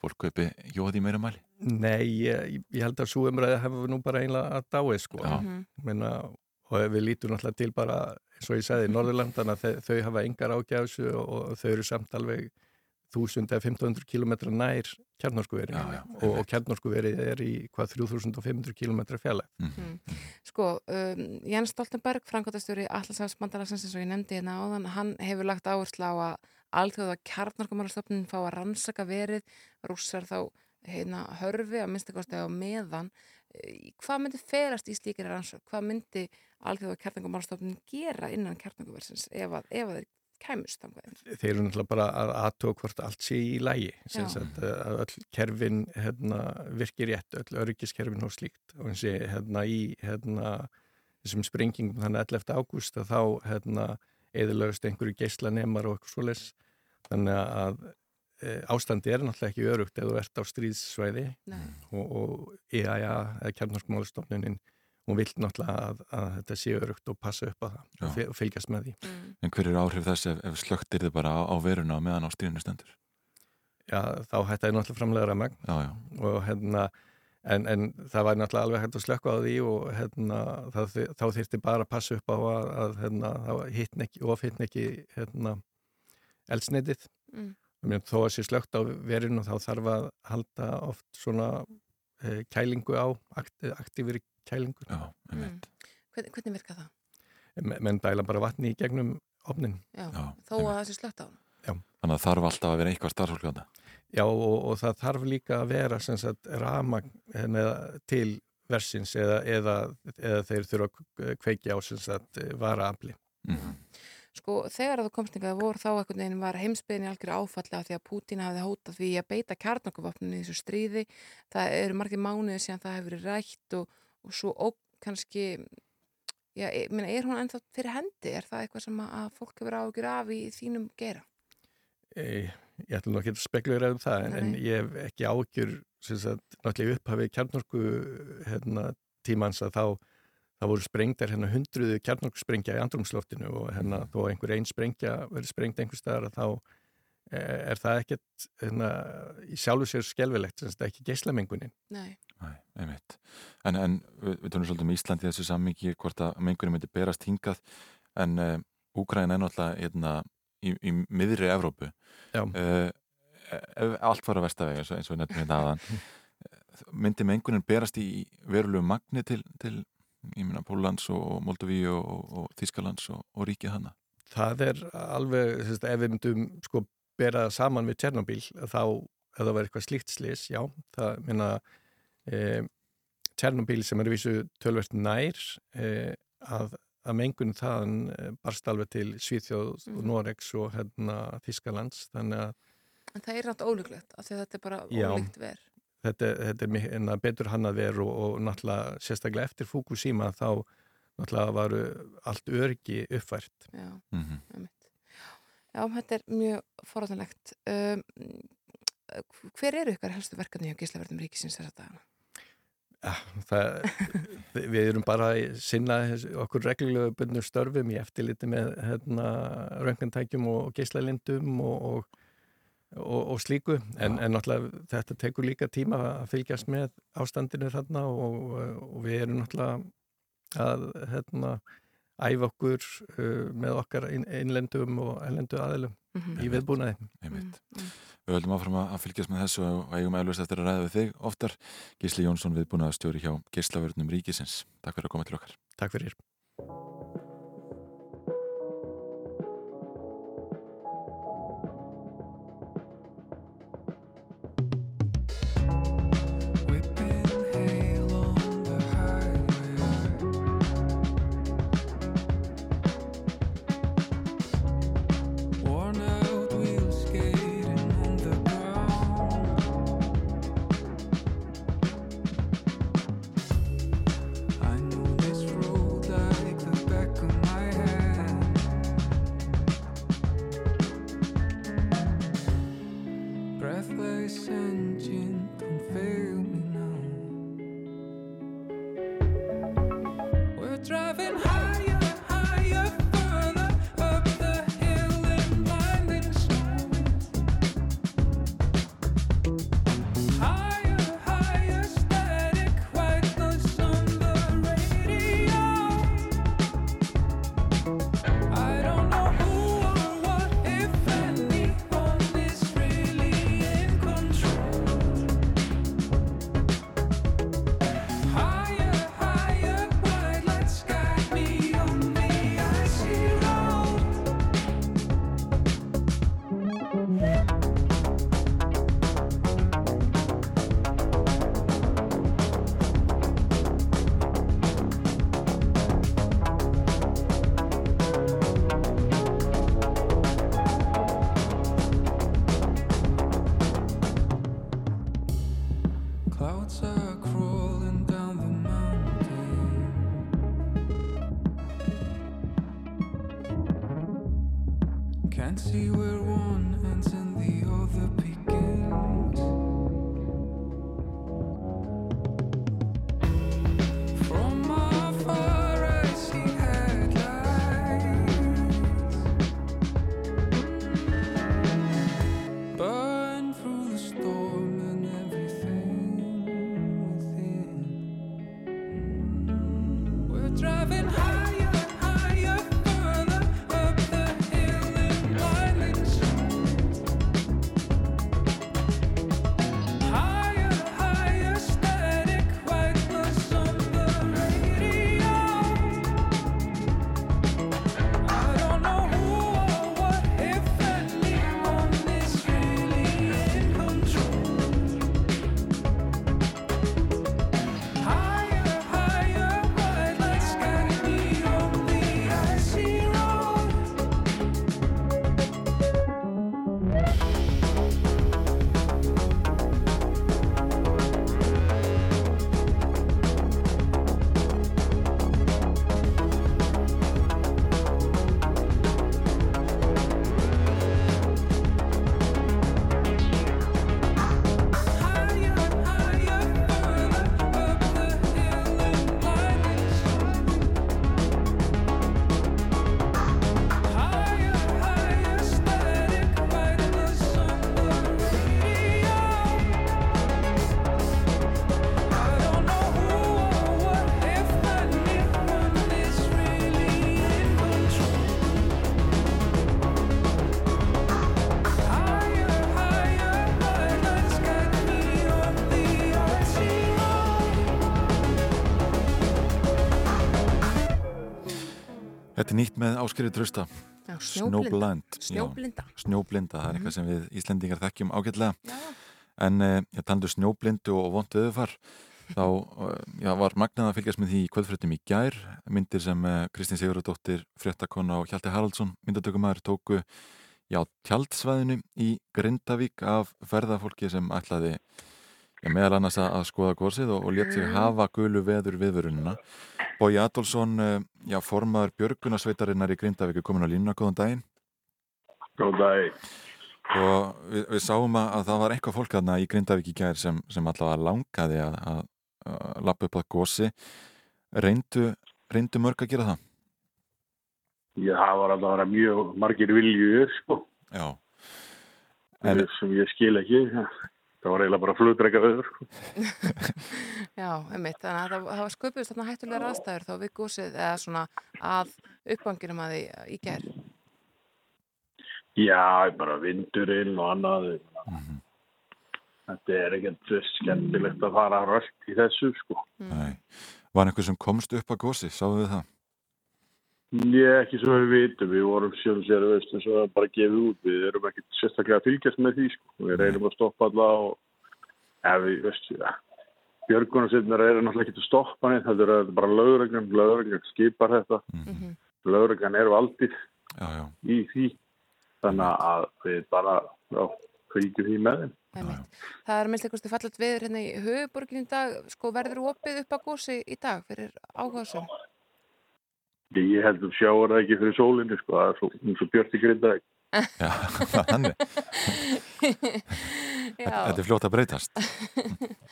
fólk kaupi jóð í meira mæli? Nei, ég, ég held að svo umræði hefur nú bara einlega að dáið sko. Mhm. Meina, og ef við lítum náttúrulega til bara eins og ég sagði, Norðurlandana þau, hafa engar ágjafsu og, og þau eru samt alveg 1000 eða 1500 km nær kjarnorskuveri Já, já, og, og kjarnorskuveri er í hvað 3500 km fjalla Mm. Sko, um, Jens Stoltenberg, frangotastjóri Allasafsbandalagsins eins og ég nefndi hérna áðan, hann hefur lagt áherslu á að alþjóða kjarnarkumárastofnun fá að rannsaka verið, rússar þá hérna hörfi að minnstakosti á meðan. Hvað myndi felast í slíkir rannsók? Hvað myndi alþjóða kjarnarkumárastofnun gera innan kjarnarkuversins ef að, ef að þeir kæmust þeir eru náttúrulega bara að aðtóa hvort allt sé í lægi eh, að öll kerfin hérna, virkir rétt, öll öryggiskerfin og slíkt og eins og hérna í hérna, þessum sprengingum þannig 11. ágúst að þá hérna eðilögust einhverju geislanemar og eitthvað svoleiðs þannig að ástandi er náttúrulega ekki örugt ef þú ert á stríðssvæði Nei. og, og EAA eða kjarnarskmálastofnunin hún vill náttúrulega að, að þetta sé örugt og passa upp á það og, Já. fyl- og fylgjast með því En hver eru áhrif þess ef, ef slögtir þið bara á, á veruna meðan á stríðinu stendur? Já, þá hætti það náttúrulega framlega já. og hérna en, en það var náttúrulega alveg hægt að slökka á því og hérna það, þá þyrfti bara að passa upp á að, að hérna, hittn ekki, ofhittn ekki hérna eldsneitið Mm. Þó að sé slögt á verinu þá þarf að halda oft svona e, kælingu á akt, aktífri kælingu Já, Mm. Hvernig, hvernig virka það? Men- menn dæla bara vatni í gegnum opnin Já, Já, þó að það sé slögt á hann. Þannig að þarf alltaf að vera eitthvað starfsfólk. Já og, og það þarf líka að vera sem sagt ramagn með, til versins eða, eða, eða þeir þurfa að kveikja á sem sagt varaafli. Mm. Sko, þegar það komst ykkar voru þá einhvern veginn var heimsbyðin í algjör áfalli af því að Pútín hafði hótað því að beita kjarnokuvapninu í þessu stríði. Það eru margir mánuði síðan það hefur verið rætt og, og svo óg kannski, já, ég meina, er hún ennþá fyrir hendi? Er það eitthvað sem að, fólk hefur ágjur af í þínum gera? E, ég ætlum nú ekki að spekulera um það en, en ég hef ekki sagt náttúrulega í upphafi kjarnorku hérna, tímans að þá það voru sprengdar hérna hundruðu kjarnorkusprengja í andrumsloftinu og hérna þó að einhver einn sprengja verið sprengt einhver staðar að þá eh, er það ekkert hérna, í sjálfu sér skelvilegt, sem þetta ekki geislamengunin. Nei. Nei, einmitt. En, en við, við tölum svolítið um Íslandi í þessu sammingi hvort að mengunum myndi berast hingað en uh, Úgræn er náttúrulega hérna, í, í miðri Evrópu. Já. Uh, ef allt var að vestavega eins og, eins og við nefnum hérna aðan myndi mengunin berast í verulegu magni til, til ég meina Póllands og Moldoví og, og, og Þískalands og, og ríkið hana? Það er alveg, veist, ef við myndum sko bera það saman við Tjernobyl þá, ef það var eitthvað slíkt slis, já, það, minna e, Tjernobyl sem er vísu tölvert nær e, að, að mengun þaðan e, barst alveg til Svíþjóð og Noregs og hérna Þískalands, þannig að En það er náttúrulega ólíklegt af því að þetta er bara ólíkt verð. Þetta, þetta er betur hann að vera og, og náttúrulega sérstaklega eftir Fukushima þá náttúrulega varu allt öryggi uppfært. Já, mm -hmm. Já, þetta er mjög forðanlegt. Um, hver eru ykkar helstu verkefni hjá Gíslaverðum Ríkisins þess að dagana? Ja, það, við erum bara að sinna okkur reglulegu bundnum störfum í eftirliti með hérna, röngantækjum og geislalindum og, og, og, og slíku en, en náttúrulega þetta tekur líka tíma að fylgjast með ástandinu þarna og, og við erum náttúrulega að hérna, æfa okkur uh, með okkar inn, innlendum og ellendu aðilum Mhm. í viðbúnaði. Mm, Við höldum áfram að fylgjast með þessu og eigum eflust eftir að ræða við þig oftar. Gísli Jónsson viðbúin að stjóri hjá Gíslavörnum Ríkisins. Takk fyrir að koma til okkar. Takk fyrir. Nýtt með áskriði trösta. Já, snjóblind. Já, Snjóblinda. Snjóblinda, það er eitthvað sem við Íslendingar þekkjum ágætlega. En uh, ég tandu snjóblindu og vont öðufar. Þá uh, já, var magnað að fylgjast með því kvöldfréttum í gær. Myndir sem uh, Kristín Sigurðardóttir, fréttakona og Hjalti Haraldsson, myndatökumæður, tóku já, tjaldsvæðinu í Grindavík af ferðafólki sem ætlaði já, meðal annars að, skoða górsið og, og létt sig hafa gulu veður viðvörunina. Bói Adolfsson, já, formaður Björgunarsveitarinnar í Grindavík er komin á línuna, góðan daginn. Góðan daginn. Og við, við sáum að, að það var eitthvað fólk þarna í Grindavík í gær sem, sem allavega langaði að, að, að lappa upp að gósi. Reyndu, reyndu mörg að gera það? Já, það var alltaf að vera mjög margir vilju, sko. Já. En, sem ég skil ekki. Það var eiginlega bara flutreika öður, sko. Já, einmitt, þannig að það, það var sköpuðist þarna hættulegar aðstæður þá við gósið eða svona að uppganginum að því í gær. Já, bara vindurinn og annað. Þetta er ekkert skemmtilegt að fara rölt í þessu, sko. Nei. Var einhver sem komst upp að gósi, sáum við það? Ég ekki svo við vitum, við vorum sjálf sér, veist, eins og það bara gefið út. Við erum ekkert sérstaklega að fylgjast með því, sko. Við reynum að stoppa alla og, ef við, veist, ja, björgunarsynnar eru náttúrulega ekki að stoppa neitt. Þetta er bara lögreglan, lögreglan skipar þetta. Lögreglan eru aldrei já, já. í því. Þannig að við bara, já, fylgjum því með þeim. Það er minnst eitthvað fallet viður hérna í höfuborgin í dag, sko verður opið upp að gósi í dag fyrir áhugasum? Ég held að sjáur það ekki fyrir sólinni, sko, það er svo, og björt í grindaði. Já, þannig. Þetta er fljótt að breytast.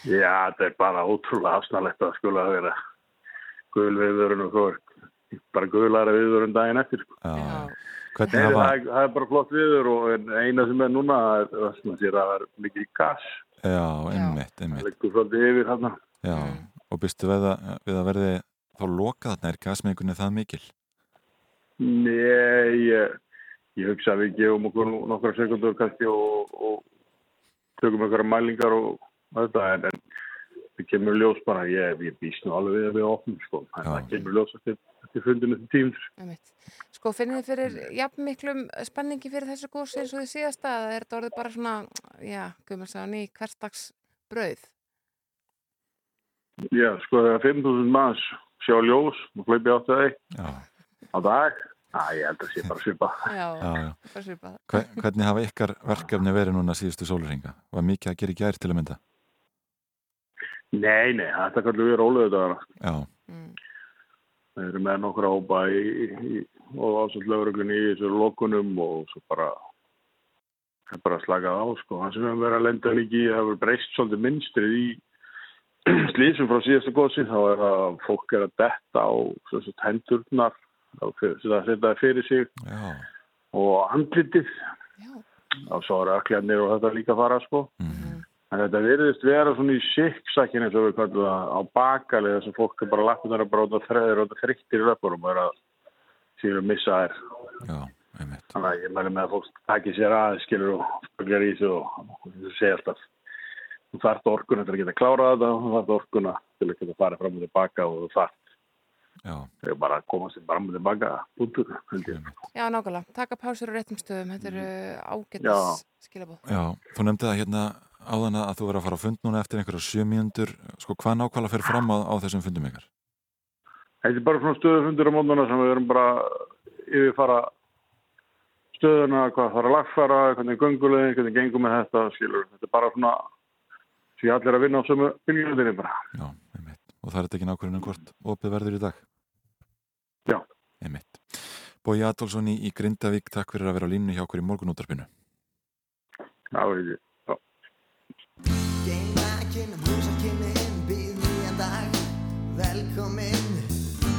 Já, þetta er bara ótrúlega afsnarlegt að skula að vera gul viðvörun og svo er bara gulara viðvörun daginn eftir. Sko. Já. Nei, Hvernig það, hafa... er, það er bara flott viður og en eina sem er núna er það að að það er mikið gas. Já, einmitt, Það einmitt. liggur svolítið yfir hann. Já, og býstu við að, við að verði þá lokað þarna, er gasmengunni það mikil? Nei, ég, ég hugsa að við gefum okkur nokkra sekundur kannski og, og tökum einhverja mælingar og þetta en, en það kemur ljós bara, ég, ég býst nú alveg við að við opnum sko, en það kemur ljós eftir, eftir fundinu til tímur. Sko finnið þið fyrir jafn miklum spenningi fyrir þessu gósi eins og þið síðasta eða er þetta orðið bara svona, já, guðmur sagði ný hverstags brauð? Já, sko þegar 5.000 manns sjá ljós og hlaupi átt að Já. á dag, að ég held að sé bara svipa. Já, Já, já. bara svipað. Hver, hvernig hafa ykkar verkefni verið núna síðustu sólurringa? Var mikið að gera í gær til að mynda? Nei, nei, þetta kallum við róluðu dagana. Já, Við erum með nokkra hópa í, í, og lögreglunni í þessu lokunum og svo bara bara að slaka á sko. Það sem við höfum verið að lenda líki það hefur breyst svolítið minnstrið í slísum frá síðasta gósi þá er að fólk er að detta á sem sagt, hendurnar setja það fyrir sig já, og andlitið og svo er öklarnir og þetta líka fara sko. En þetta virðist vera svona í sikksakkin eins og við kallum það á bakalið þess að fólk er bara lappin þar að bróta þræðir og þetta þryktir í löpunum og er að síður að missa þær. Já. Þannig að ég mæli með að fólk taki sér aðeins skilur og spöggjar í þessu og þessu segja alltaf. Þú þarft orkuna til að geta klárað þetta og þú þarft orkuna til að geta farið fram og tilbaka og þú þarft. Já. Það er bara koma sér fram og tilbaka búntur, held ég. Já, nákvæmlega. Taka pásur á réttum stöðum. Þetta eru Já. ágættis skilabóð. Já, þú nefndi það hérna áðan að þú verður að fara á fund núna eftir einhverja sjö mínútur. Sko, hvað nákvæmlega fer fram á, á þessum fundum ykkar? Þetta er bara svona stöðufundur á mótnuna sem við erum bara yfirfara stöðuna, hvað þarf að lagfara, hvernig göngulegin, hvernig gengum með þetta, skilur. Þetta er bara svona, því allir að vinna á sömu bylgjumöndinni bara. Já, einmitt. Og það er þetta ekki nákvæmlega hvort opið verður í dag? Já. Einmitt. Bói Adolfsson í, í Grindavík, takk fyrir að vera á línu hjá okkur í morgunútarpinu. Já, dag Velkomin,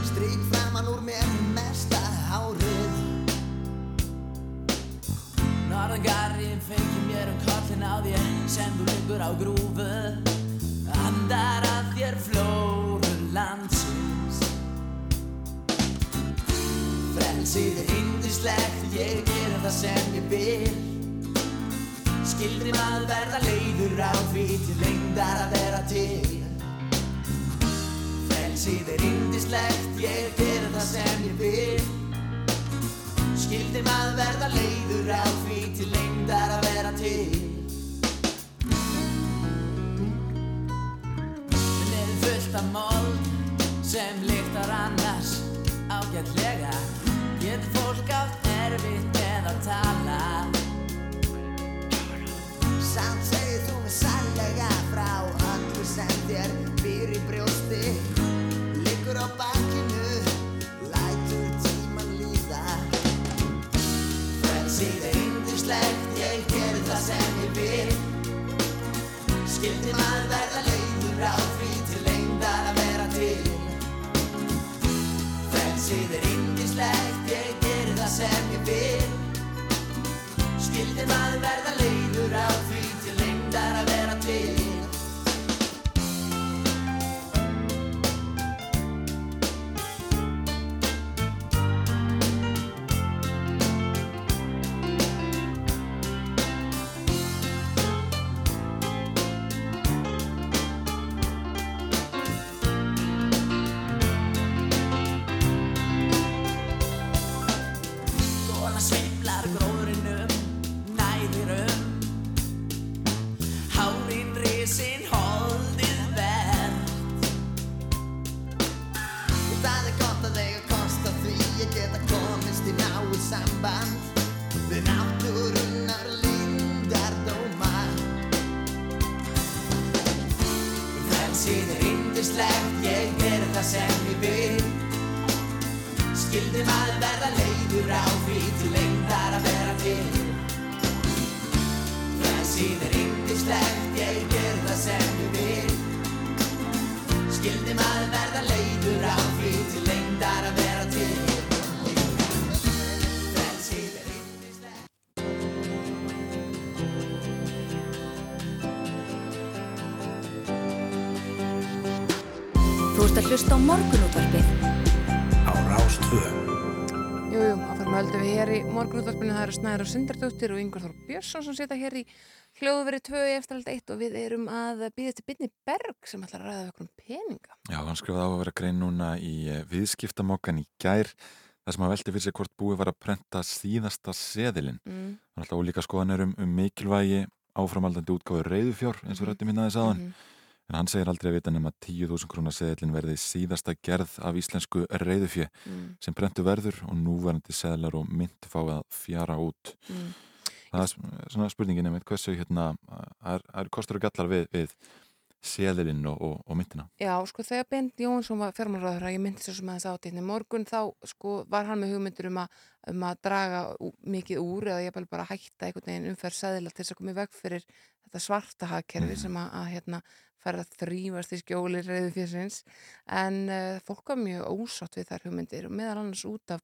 strík Norðangarinn fengið mér um kollin á þér sem þú liggur á grúfu. Andar að þér flóru landsins. Frelsið er indislegt, ég gerir það sem ég vil. Skildri maður verða leiður á því til lengdar að vera til. Frelsið er indislegt, ég gerir það sem ég vil Skildi maður verða leiður á því til lengdar að vera til? Minn er fullt af mold sem lyktar annars ágætlega. Getur fólk átt erfitt með að tala? Samt segir þú mig sannlega frá öllu sem þér yndislegt, ég gerir það sem ég vil. Skildi maður verða leiður á því til lengdar að vera til? Frelsið er yndislegt, það eru Snæður og Sindardóttir og Yngvar Þór Björnsson sem setja hér í hljóðveri 2 í eftirhald 1 og við erum að býða til Binni Berg sem ætlar að ræða okkur um peninga. Já, hann skrifaði á að vera grein núna í eh, viðskiptamokkan í gær þar sem hann velti fyrir sig hvort búið var að prenta síðasta seðilinn. Mm. Hann alltaf ólíka skoðanir um, um mikilvægi áframaldandi útgáfi reyðufjár eins og rættum minnaði sáðan. Mhm. En hann segir aldrei að vita nema 10.000 krónar seðilinn verði síðasta gerð af íslensku reyðufjö Mm. sem prentu verður og núverandi seðlar og mynd fáið að fjara út. Mm. Það er svona spurningin einmitt hversu hérna, er, er kostur og gallar við, við seðilinn og, og, og myndina. Já, sko þegar Bent Jónsson var fjármálaráður ég myndi svo sem að þess átíðni morgun þá sko var hann með hugmyndur um að, um að draga mikið úr eða ég bara hætta einhvern veginn umferð sæðila til þess að koma í veg fyrir þetta svarta hagkerfi sem að, að hérna fara að þrýfast í skjóli reyðu fjörsins en uh, fólk var mjög ósátt við þær hugmyndir og meðal annars út af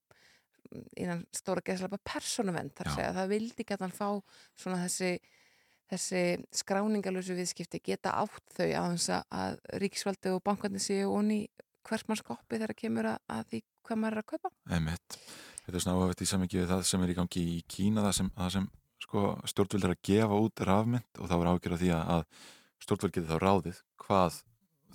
mm, innan stóra geðslega persónuvend þar segja að það vildi að hann fá svona þessi þessi skráningalösu viðskipti geta átt þau á þess að ríkisvaldi og bankarnir séu onni hvert mann skoppi þegar kemur að, að því hvað maður er að kaupa. Einmitt. Þetta er svona áhugavert í samvikið við það sem er í gangi í Kína það sem, það sem sko, stjórnvöld er að gefa út rafmynd og það var ágjör því að, að stjórnvöld getur þá ráðið hvað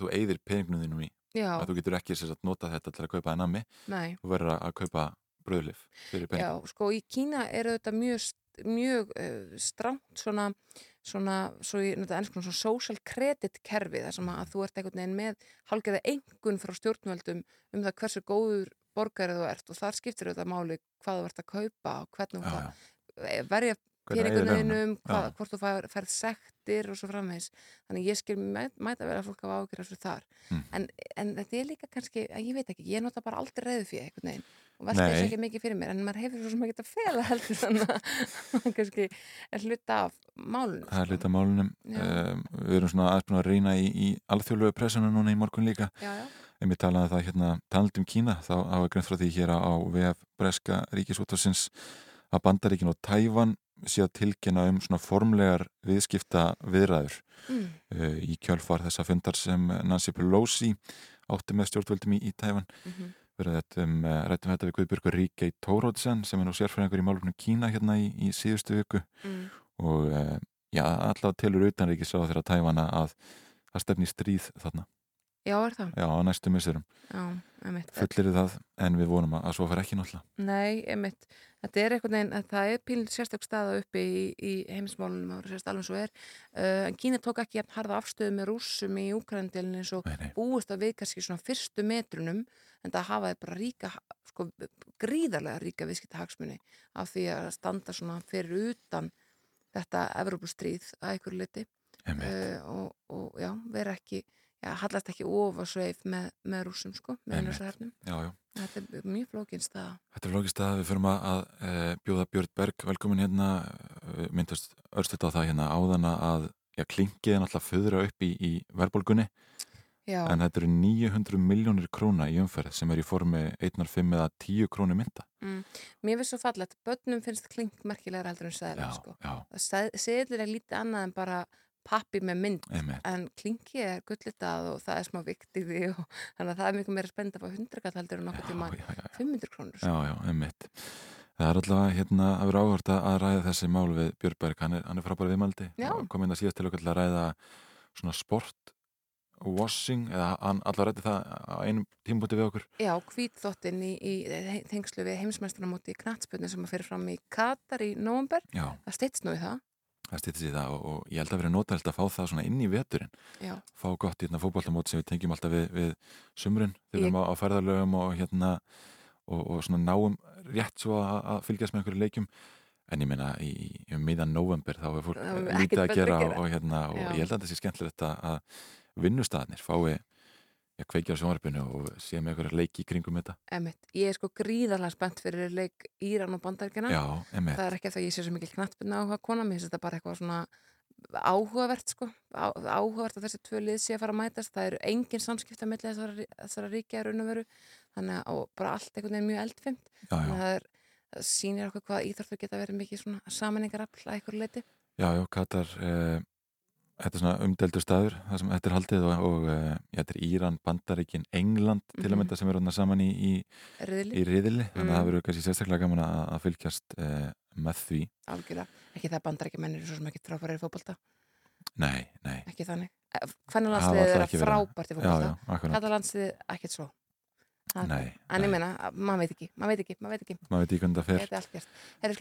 þú eigðir peningnum þínum í. Já. Að þú getur ekki að nota þetta til að kaupa en nammi. Nei. Þú verður að, að kaupa bröðlif fyrir pening. Já, sko í Kína eru þetta mjög, mjög uh, stránt svona, svona, svo ég nota ennskunum, svona social credit kerfi þar sem að þú ert einhvern veginn með hálfgerða engun frá stjórnvöldum um það hversu góður borgarið þú ert og þar skiptir þetta máli hvað þú ert að kaupa og hvernig þú ert að verja Hvernig eigið peningunum, hvort þú fær, færð sektir og svo framvegis. Þannig ég skil mæ- mæta vera fólk hafa ágjur þessu þar. Mm. En, en þetta er líka kannski, ég veit ekki, ég nota bara aldrei reyðu fyrir einhvern veginn og velta þessu ekki mikið fyrir mér en maður hefur svo sem ekki að fela heldur þannig að maður kannski er hluta af málunum. Það er hluta málunum. Já. Um, við erum svona búin að reyna í, í alþjóðlegu pressuna núna í morgun líka. Já, já. En við talaði það hérna, talandi um Kína, þá hafa greint frá því hér á VF Breska ríkisútvarsins að Bandaríkin og Tævan sé að tilkynna um svona formlegar viðskipta viðræður Mm. uh, í kjölfar þessa fundar sem Nancy Pelosi átti með stjórnvöldum í, í Tævan. Mhm. Við rættum, uh, rættum þetta við Guðbjörgur Ríkei Tórótsen sem er nú sérfræðingur í málumnum Kína hérna í, í síðustu viku Mm. og uh, já, allavega telur utanríkis á þeirra Tævana að það stefni stríð þarna. Já, er það? Já, á næstu missurum. Já, einmitt. Fullir það en við vonum að, að svo fer ekki náttúrulega. Nei, einmitt. Þetta er einhvern veginn, að það er pílinn sérstök staða uppi í, í heimismálunum og sérst alveg svo er. Uh, en Kína tók ekki jafn harða afstöðu með rússum í Úkrændelin eins og búist að við kannski svona fyrstu metrunum en það hafaði bara ríka, sko, gríðarlega ríka viðskipta hagsmunni af því að standa svona fyrir utan þetta Evrópustríð að einhverju liti uh, og, og já, vera ekki já, hallast ekki ofa sveif með, með rússum sko, með Einmitt. þessu hernum Já, já. Þetta er mjög flókin staða Þetta er lókist að við fyrum að, að e, bjóða Björn Berg velkomin hérna, myndast örstuðt á það hérna áðana að já, klingið er náttúrulega föðra upp í, í verðbólgunni en þetta eru 900 miljónir króna í umferð sem er í formi 1,5 eða 10 krónu mynda. Mm. Mér finnst svo fallegt, börnum finnst klink merkilegar heldur en seðlar Já, sko. Seðlir er lítið annað en bara pappi með mynd Einmitt. en klinki er gullitað og það er smá vikt í því og þannig að það er miklu meira spennend að fá 100 kall heldur en nokkuð tíma 500 krónur. Já, já, einmitt. Það er allavega hérna að vera áhört að ræða þessi mál við Björn Berg, hann er, er frábæri viðmaldi og kom inn að síðast til okkur til að ræða svona sport washing, eða hann allavega rætti það á einum tímpúti við okkur. Já, hvítþóttin í, í tengslu við heimsmeistarnamóti í knatsbjörni sem að fyrir fram í Katar í nóvumber Já. það stýtst nú í það Það stýtti sér það og, og ég held að vera notælt að fá það svona inn í veturinn. Já. Fá gott hérna fótboltamót sem við tengjum alltaf við, við sumrun þegar við erum á, á ferðarlögum og hérna og, og svona náum rétt svo að, að fylgjast með einhverju leikjum en ég meina í, í um miðan november þá er fólk Það lítið að gera að gera. og hérna og ég held að þetta sé skemmtilegt að, að vinnustaðnir fái að kveikja á sjónvarpinu og sé með eitthvað leiki í kringum þetta. Emitt, ég er sko gríðarlega spennt fyrir leik Íran og Bandaríkina Já, einmitt. það er ekki að það ég sé svo mikil knattbyrna áhuga kona, mér finnst þetta bara eitthvað svona áhugavert sko. Á, áhugavert að þessi tvö lið sé að fara að mætast. Það eru engin samskipta milli þessara, þessara ríkja raun og veru, þannig að bara allt einhvern veginn mjög eldfimt. Já, já. það, er, það sýnir okkur hvað íþróttur geta verið mikið svona samanengarafl að einhverju leiti Já, já, Katar eh, þetta er svona umdeldur staður það sem þetta er haldið og, og eh, já, þetta er Íran, Bandaríkin, England til að Mhm. mynda sem eru þarna saman í, í riðili, þannig að Mm. það verður kannski sérstaklega gaman að, að fylgjast eh, með því. Algjörlega, ekki það bandaríkja mennir svo sem ekki frábæri í fótbolta? Nei, nei, ekki þannig, hvernig landsliðið alltaf er verið- frábært í akkurat. þetta landsliðið ekkert svo. Nei, en ég meina, maður veit ekki, maður veit ekki, maður veit ekki. Maður veit ekki hvernig það fer. Þetta er allt gert. Þetta er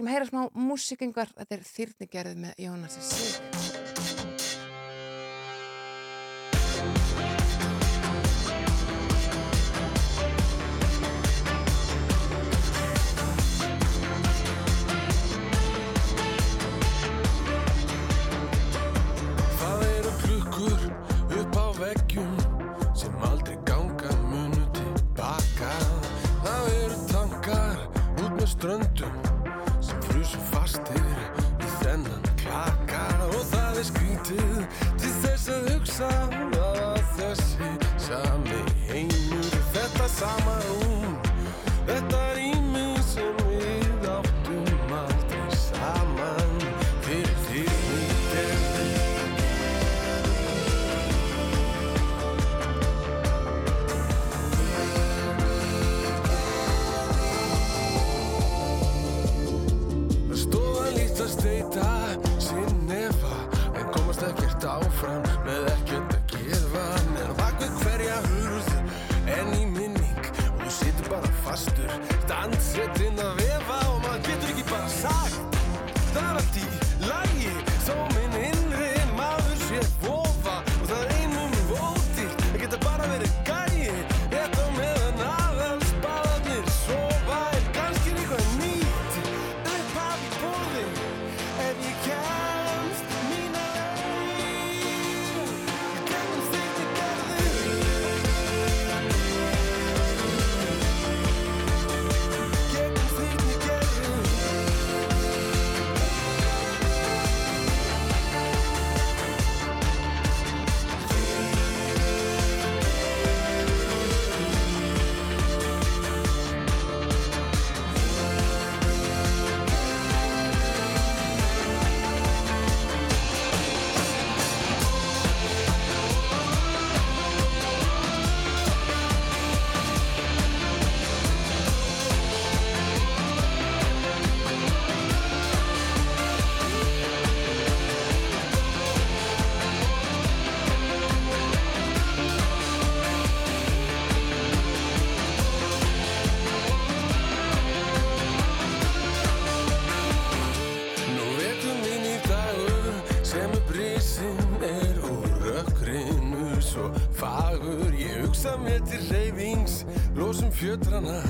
Pietrana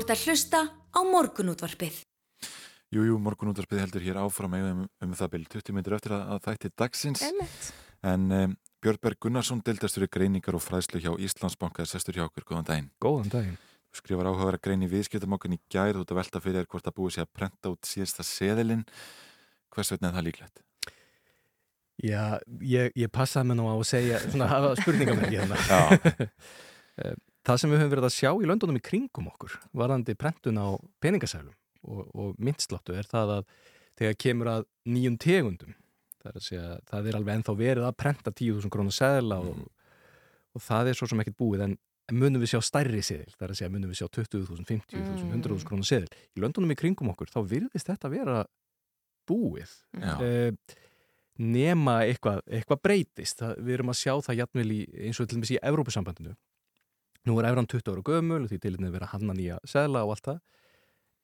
ert að hlusta á morgunútvarpið. Jú, jú, morgun útvarpið heldur hér áfram um, um það byrj 20 minnir eftir að, að þætti dagsins Einmitt. en um, Björnberg Gunnarsson deildastur í greiningar og fræðslu hjá Íslandsbanka sestur hjá okkur, góðan daginn Góðan daginn Þú skrifar áhuga að grein í viðskiptamokkan í gær þú ert að velta fyrir þér hvort að búið sér að prenta út síðasta seðilinn hvers vegna er það líklegt? Já, ég, ég passaði mig nú á að segja svona hafa spurningamerki Já. hérna Það sem við höfum verið að sjá í löndunum í kringum okkur varðandi prentun á peningasælum og, og myndsláttu er það að þegar kemur að nýjum tegundum það er, að segja, það er alveg ennþá verið að prenta 10.000 krónu seðla og, og það er svo sem ekkert búið en munum við sjá stærri seðil, það er að segja munum við sjá 20.000, 50.000, 100.000 krónu seðil. Í löndunum í kringum okkur, þá virðist þetta vera búið. Já. uh, nema eitthvað, eitthvað breytist, það, við erum að sjá það jafnvel í, eins og til dæmis í Evrópusambandinu nú er Evran 20 ára gömul og því til að vera hanna nýja seðla og allt það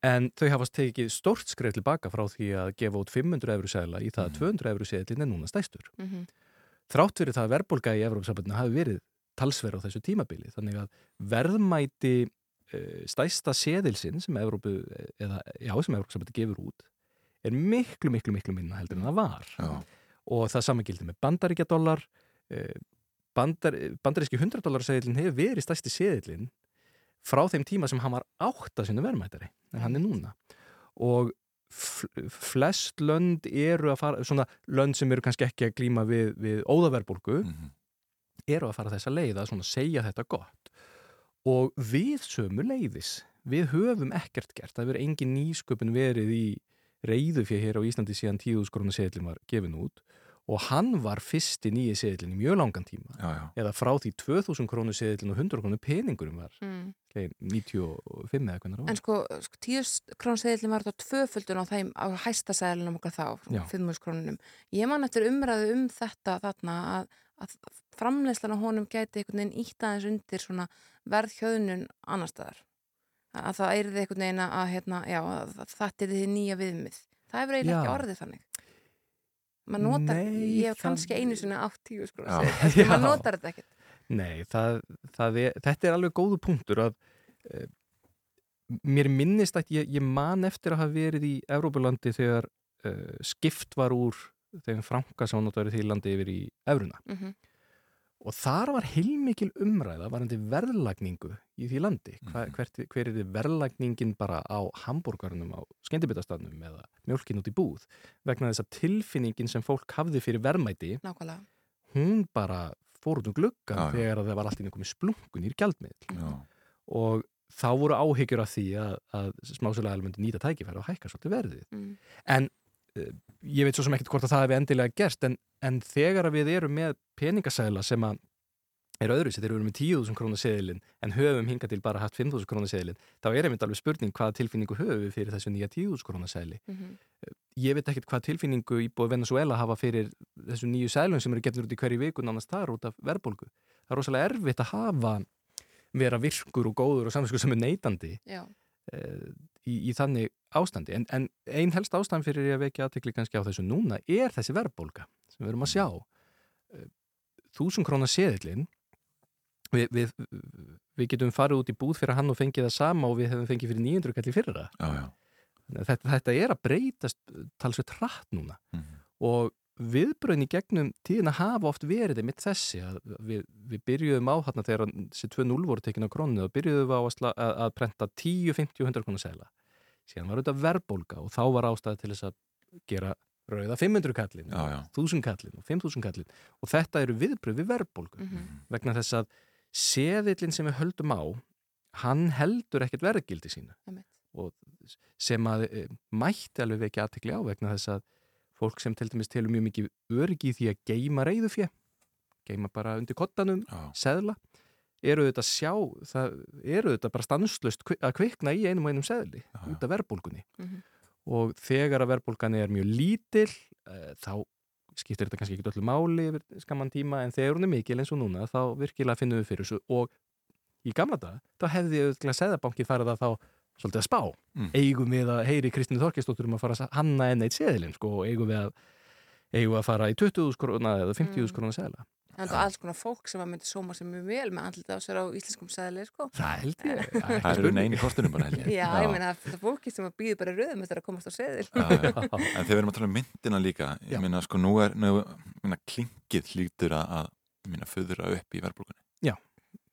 en þau hafast tekið stórt skref tilbaka frá því að gefa út 500 eurur seðla í það að 200 eurur seðlinn er núna stæstur Mhm. þrátt fyrir það að verðbólga í Evrópusambandinu hafi verið talsverð á þessu tímabili þannig að verðmæti uh, stæsta seðilsinn sem Evrópu, eða, já, sem Evrópusambandi gefur út er miklu, miklu, miklu minna heldur en það var Já. og það samengildi með bandaríkjadólar uh, bandar, bandaríski 100 dólar seðilin hefur verið stæsti seðilin frá þeim tíma sem hann var átta sinu verðmætari en hann er núna. Og fl- flest lönd eru að fara, svona lönd sem eru kannski ekki að glíma við, við óðaverðbólgu eru að fara þessa leið að svona segja þetta gott. Og við sömu leiðis við höfum ekkert gert, það verður engin nýsköpun verið í reyðu fyrir hér á Íslandi síðan 10.000 krónu seðlin var gefin út og hann var fyrsti nýji seðlin í mjög langan tíma já, já. eða frá því 2000 krónu seðlin og 100 krónu peningurum var Mm. okay, 95 eða hvernig það var En sko, sko tíu krónseðilin var þetta tvöföldun á þeim á hæsta seðlinum okkar þá, Já. 5.000 krónunum. Ég man eftir umræðu um þetta þarna að, að framleyslan á honum gæti einhvern veginn ítt aðeins undir svona verðhjöðnun annar staðar. Að það eyrði einhvern veginn að, hérna, já, að þetta er því nýja viðmið. Það hefur eiginlega ekki orðið þannig. Man notar, Nei, ég hef það- kannski einu sinni átt tíu Já. krónseðil, en maður notar þetta ekkert. Nei, það, það er, þetta er alveg góðu punktur að e, mér minnist að ég, ég man eftir að hafa verið í Evrópulandi þegar e, skipt var úr þeim franka sem notaður því landi yfir í Evruna Mhm. Og þar var heilmikil umræða varandi verðlagningu í því landi Hva, hvert, hver er þið verðlagningin bara á hambúrgarnum á skeindibitastafnum eða mjölkin út í búð vegna þess að tilfinningin sem fólk hafði fyrir verðmæti Nákvæmlega. hún bara fór út um gluggan Já, þegar að það var allt í einhverjum splunkun í gjaldmiðl Já. og þá voru áhyggjur af því að, að smásulega myndi nýta tækifæri og hækka svolítið verðið Mm. en ég veit svo sem ekkert hvort að það hefði endilega gerst en, en þegar að við erum með peningasæla sem að er öðru sér, þegar við erum með 10.000 krónu seðilinn en höfum hingað til bara haft 5.000 krónu seðilinn þá er einmitt alveg spurning hvaða tilfinningu höfum við fyrir þessu nýja 10.000 krónu seðli Mhm. ég veit ekkert hvað tilfinningu íbúið Venezuela hafa fyrir þessu nýju sælun sem eru gefnir út í hverju viku nánast þar út af verðbólgu. Það er rosalega erfitt að hafa vera virkur og góður og samvinsku sem er neytandi Já. Í, í þannig ástandi. En, en ein helst ástand fyrir að vekja aðtekli kannski á þessu núna er þessi verðbólga sem við erum að sjá. Eh, Þúsund krónar seðilinn við, við, við getum farið út í búð fyrir hann og fengið það sama og við hefum fengið fyrir 900 kall í fyrra. Já, já. Þetta, þetta er að breytast talsveit hratt núna og viðbröðin í gegnum tíðina hafa oft verið mitt þessi að við, við byrjuðum á þarna þegar þessi 2-0 voru tekin á krónu og byrjuðum við á að, að, að prenta 10, 50 og 100 krónu segla síðan var þetta verðbólga og þá var ástæði til þess að gera rauða 500 kallin, Já, já. 1000 kallin og 5000 kallin og þetta eru viðbröð við verðbólgu Mhm. vegna þess að seðillin sem við höldum á hann heldur ekkert verðgildi Einmitt. og sem að e, mætti alveg vekja aðtekli á vegna þess að fólk sem til dæmis telur mjög mikið öryggi í því að geima reyðufjö geima bara undir kottanum, seðla eru þetta sjá það eru þetta bara stanslust að kvikna í einum og einum seðli út af verðbólgunni. Mhm. og þegar að verðbólgan er mjög lítil e, þá skiptir þetta kannski ekki öllu máli yfir skamman tíma en þegar hún er mikil eins og núna þá virkilega finnum við fyrir þessu. Og í gamla dag þá hefði auðvitað seðabanki farið að þá svolítið að spá Mm. eigum við að heyri Kristínu Þorkistóttur um að fara að hanna enn eitt seðilinn sko og eigum við að eigum við að fara í 20.000 krona eða 50.000 krona seðla Þannig að alls konar fólk sem að myndi sóma sem mjög vel með andlita á sér á íslenskum sæðli, sko. Það held ég. Það eru neini kostunum bara held ég. Já, ég meina það er fólki sem að býður bara röðum eftir að komast á seðil. Já, já. En þegar við erum að tala um myndina líka, ég meina sko nú er, nú, meina, klingið hlýtur að, að, ég meina, föðra upp í verðbólkunni. Já,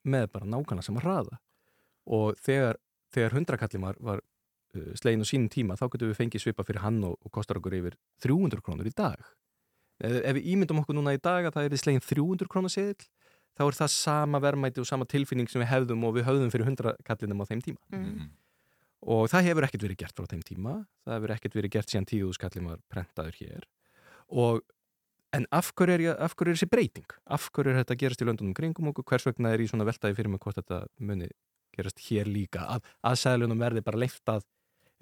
með bara nákvæmlega sem að hraða og þegar, þegar hundrakallin var, var uh, slegin á sínum tíma þá getum við fengið svipa fyrir hann og, og kostar okkur yfir 300 krónur í dag. Ef, ef við ímyndum okkur núna í dag að það er slegin 300 krónur seðil þá er það sama verðmæti og sama tilfinning sem við hefðum og við höfðum fyrir hundrakallinum á þeim tíma. Mm. og það hefur ekkert verið gert frá þeim tíma. Það hefur ekkert verið gert síðan tíu skallin var prentaður hér. Og en af hverju er, ég- af hverju er þessi breyting? Af hverju er þetta að gerast í löndunum kringum okkur? Hvers vegna er í svona veltaði fyrir mig hvort þetta muni gerast hér líka að, að sæðlunum verði bara leift að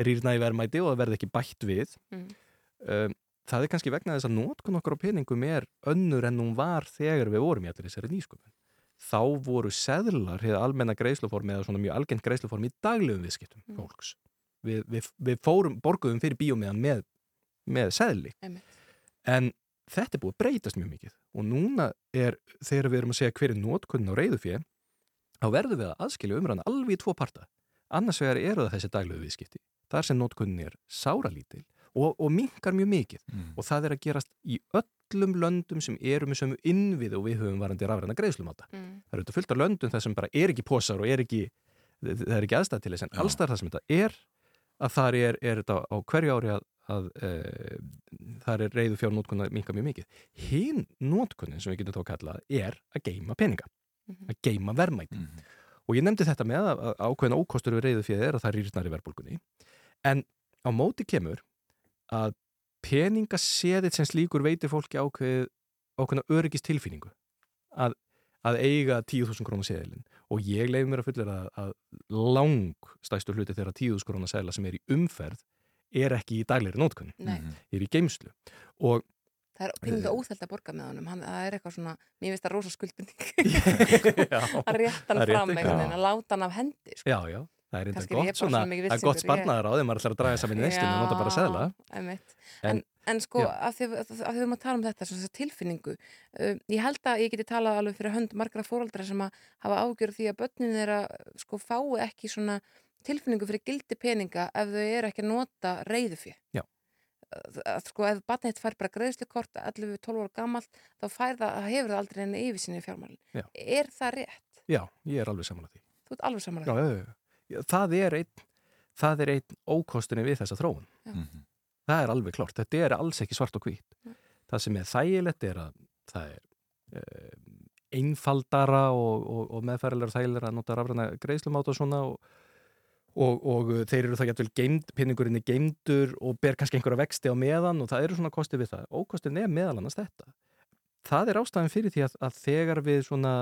rýrna í verðmæti og það verði ekki bætt við Mm. um, það er kannski vegna þess að nótkun okkur á peningum er önnur en hún var þegar við vorum í allir þessari nýsköpun þá voru seðlar hefði almenna greiðsluform eða svona mjög algengt greiðsluform í daglegum viðskiptum Mm. fólks við, við, við fórum, borguðum fyrir bíómiðan með, með seðli Einmitt. en þetta er búið að breytast mjög mikið og núna er, þegar við erum að segja hver er nótkunn á reyðufjö þá verðum við að aðskilja umræðan alveg í tvo parta. Annars vegar eru það þessi daglegu viðskipti. Þar sem nótkunnin er sáralítil og, og minkar mjög mikið. Mm. og það er að gerast í öllum löndum sem eru með sömu innvið og við höfum varandi rafræna greiðslumáta Mm. það eru þetta fullt af löndum þar sem bara er ekki posar og er ekki, það er ekki aðstæð til þess en allstæðar það sem þetta er að þar er, er þetta á hverju ári að, að e, þar er reyðu fjár nótkunna minka mjög mikið. Hinn nótkunnin sem við getum þá að kalla er að geima peninga að geima verðmæti. Og ég nefndi þetta með að, að ákveðin ókostur við reyðu fjár er að það rýrnar í verðbólgunni. En á móti kemur að peningaseðið sem slíkur veitir fólki ákveð ákveðna öryggist tilfinningu að, að eiga 10.000 krónar seðilin og ég leiði mér að fullera að, að lang stæstu hluti þeirra 10.000 krónar seðila sem er í umferð er ekki í daglegri nótkunni, Nei. er í geimslu og Það er pinga óþælt að borga með honum, hann, það er eitthvað svona, mér finnst það rosa skuldbinding. Já, að rétta hann er fram að láta hann af hendi sko. Já, já, það er eitthvað er gott svona, það er gott sparnaðar á þeim maður ætlar að draga saman í neistinu og nota bara seðla. einmitt. En- en, sko, já. af því því við höfum að tala um þetta, svona tilfinningu uh, ég held að ég geti talað alveg fyrir hönd margra fóraldra sem að hafa ágjörð því að börnin þeirra sko fái ekki svona tilfinningu fyrir gildi peninga ef þau eru ekki að nota reyðufjö Já. Að sko ef barnið fær bara greiðslukort 11-12 ára gamalt þá fær það, það hefur það aldrei enn yfirsinni í fjármálin Já. er það rétt? Já, ég er alveg saman að því Þú ert alveg já, samanlega já, já, já. Það er einn það er einn ókostunni við þessa þróun Já. Mhm. það er alveg klart, þetta er alls ekki svart og hvít Nei. það sem er þægilegt er að það er uh, einfaldara og, og, og meðfærilega þægilega að nota rafræna greiðslumáta og svona og, og, og þeir eru það jættvel geimd, pinningurinn er geimdur og ber kannski einhverja vexti á meðan og það eru svona kosti við það. Ókostin er meðal annars þetta. Það er ástæðan fyrir því að, að þegar við svona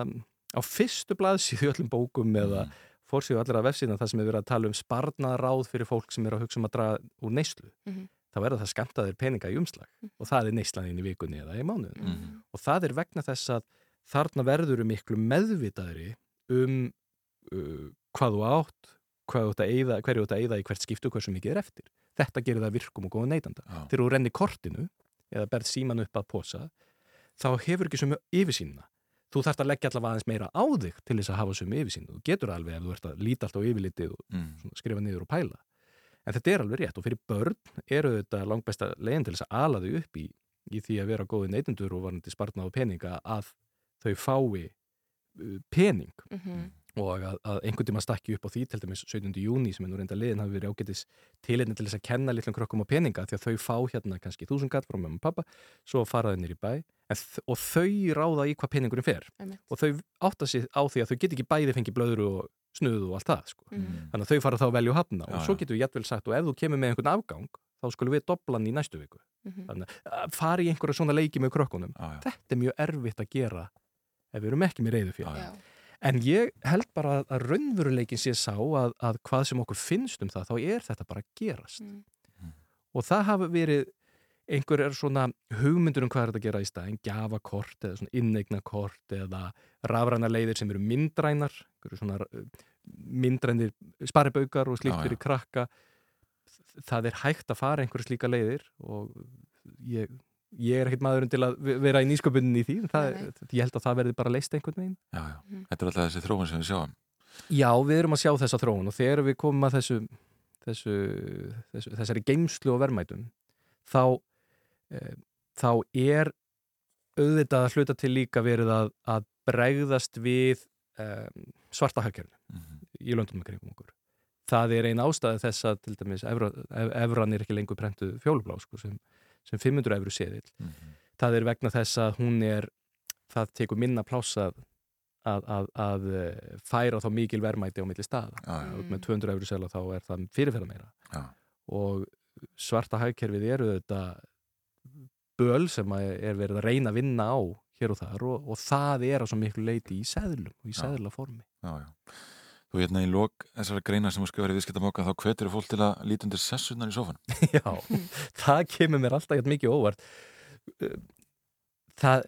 á fyrstu blaðsíðu öllum bókum eða fórsíðu allra vefsíðan það sem er verið að tala um sparnaráð fyrir fólk sem er að hugsa um að draga úr neyslu Mhm. þá verður það skamtaðir peninga í umslag og það er neyslan inn í vikunni eða í mánuðin Mhm. og það er vegna þess að þarna verður um miklu meðvitaðri um uh, hvað þú átt hvað átt að eyða, hverju átt að eyða í hvert skiptu og hversu mikið er eftir. Þetta gerir það virkum og góða neytanda. Já. Þegar þú renni kortinu eða berð síman upp að posa þá hefur ekki sömu yfirsýnina þú þarfst að leggja allavega aðeins meira á þig til þess að hafa sömu yfirsýn þú getur alveg ef þú ert að líta alltaf á yfirlitið og Mm. skrifa niður og pæla en þetta er alveg rétt og fyrir börn eru þetta langbesta leginn til þess að ala þau upp í, í því að vera góði neytendur og varandi spartna á peninga að þau fái uh, pening Mhm. Og að, að einhvern tíma stakki upp á því til dæmis 17. júni sem er nú reynda liðin hafi verið ágætis tileinni til þess að kenna litlum krökkum á peninga því að þau fá hérna kannski þúsungat frá mömmu og pappa svo fara þau nýr í bæ og þau ráða í hvað peningurinn fer Einmitt. og þau átta sig á því að þau get ekki bæði fengið blöðru og snuðu og allt það sko. Mhm. þannig að þau fara þá að velja og hafna og Já, svo getur við jættvel sagt og ef þú kemur með einhvern afgang þá skulum við dobla hann í næstu viku þannig að fara í einhverja svona leiki með krökkunum Já, já. þetta er mjög erfitt að gera ef við erum ekki með reyðu fyrir. En ég held bara að, raunveruleikin sé sá að, að hvað sem okkur finnst um það, þá er þetta bara að gerast. Mm. Og það hafa verið einhverjar svona hugmyndur um hvað er þetta að gera í staðin, gjafakort eða svona innegnakort eða rafræna leiðir sem eru myndrænar, einhverju svona uh, myndrænir sparibaukar og slíkt Já, já. fyrir krakka. Það er hægt að fara einhverju slíka leiðir og ég ég er ekkert maðurinn til að ve- vera í nýsköpunin í því það, ég held að það verði bara leist einhvern veginn Já, já. Þetta er alltaf þessi þróun sem við sjáum. Já, við erum að sjá þessa þróun og þegar við komum að þessu, þessu, þessu þessari geimslu og verðmætum þá e, þá er auðvitað að hluta til líka verið að, að bregðast við e, svarta hagkerfni í löndum með kringum okkur. Það er ein ástæði þess að til dæmis evra, ev- evran er ekki lengur prentuð fjólublá sko, sem, sem 500 evru séðil. Það er vegna þess að hún er það tekur minna pláss að að, að, eh, færa þá mikil verðmæti á milli staða já. og með 200 eurur sela þá er það fyrirferða meira Já. og svarta hagkerfið eru þetta böl sem er verið að reyna að vinna á hér og þar og, og það er á svo miklu leiti í seðlum og í Já. seðla formi Já, já. Þú hérna í lok þessara greina sem þú skrifar í viðskiptamóka þá hvetur fólk til að líta undir sessunar í sofan. Já, það kemur mér alltaf eitthvað mikið óvart það,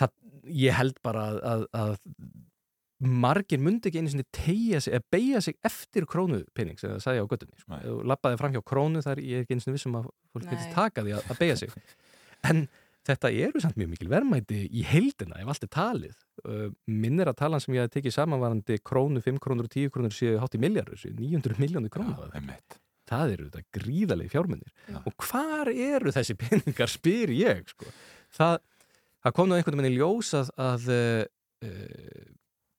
það ég held bara að, að, að margir myndi ekki einu sinni tegja sig, eða beigja sig eftir krónupenning sem það sagði á göttunni sko. Ef þú lappaði fram hjá krónu þar ég er ekki einu sinni vissum að fólk Nei. geti taka því að, að beigja sig en þetta eru samt mjög mikil verðmæti í heildina ef allt er talið. Uh, minnir að talan sem ég hef tekið samanvarandi krónu, 5 krónur og 10 krónur séu hátt í milljarður, séu 900 miljónir krónur það eru þetta gríðalegi fjármunir. Og hvar eru þessi peningar spyr ég sko. það, það kom nú einhvern veginn í ljós að, að uh,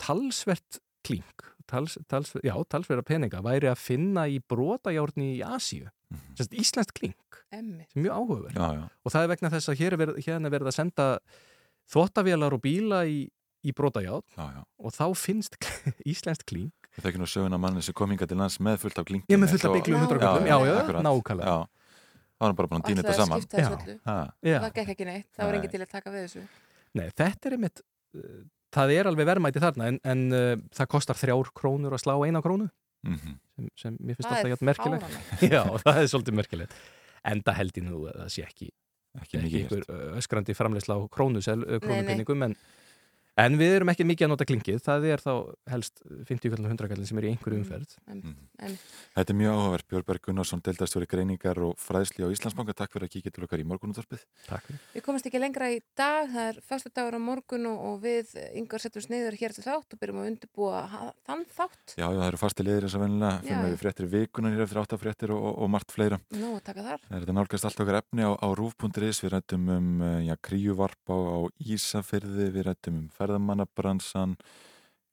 talsvert klink tals, tals, já, talsverða peninga væri að finna í brotajárni í Asíu. Mm íslenskt klink mjög áhugaverð Já, já. og það er vegna þess að hér er verið, hérna er verið að senda þvottavélar og bíla í, í brotajárn Já, já. og þá finnst íslenskt klink Þetta er ekki nú söguna manni sem kom hinga til lands með fullt af klingi. Ég með fullt af bygglum hundraköllum, já, já, nákvæmlega. Já, það var bara búin að dýna þetta saman. Já. Það gekk ekki neitt, það var Nei. enginn til að taka við þessu Nei, þetta er einmitt uh, það er alveg verðmæti þarna en, en uh, það kostar þrjár krónur að slá eina krónu Mhm. sem, sem mér finnst Það alltaf er merkilegt. Já, það er svolítið merkilegt en það held ég nú að það sé ekki ekki, ekki einhver öskrandi framleysla á krónupinningum en, en við erum ekki mikið að nota klingið það er þá helst 50 kallin og 100 kallin sem er í einhverju umferð en, en, Þetta er mjög áhugavert. Björnberg Gunnarsson, deildastjóri greiningar og fræðsli á Íslandsbanka. Takk fyrir að kíkja til okkar í morgunútvarpið. Takk fyrir. Við komumst ekki lengra í dag, það er fyrstu dagur á morgun og, og við yngar setjum sniður hér til þátt og byrjum að undirbúa þann þátt. Já, já, það eru fasti liðir eins og vennilega. Fyrir við fréttir vikunar hér eftir áttafréttir og, og, og margt fleira. Nú, taka þar. Er þetta nálgast allt okkar efni á, á rúf.is. Við rættum um já, ferðamannabransan,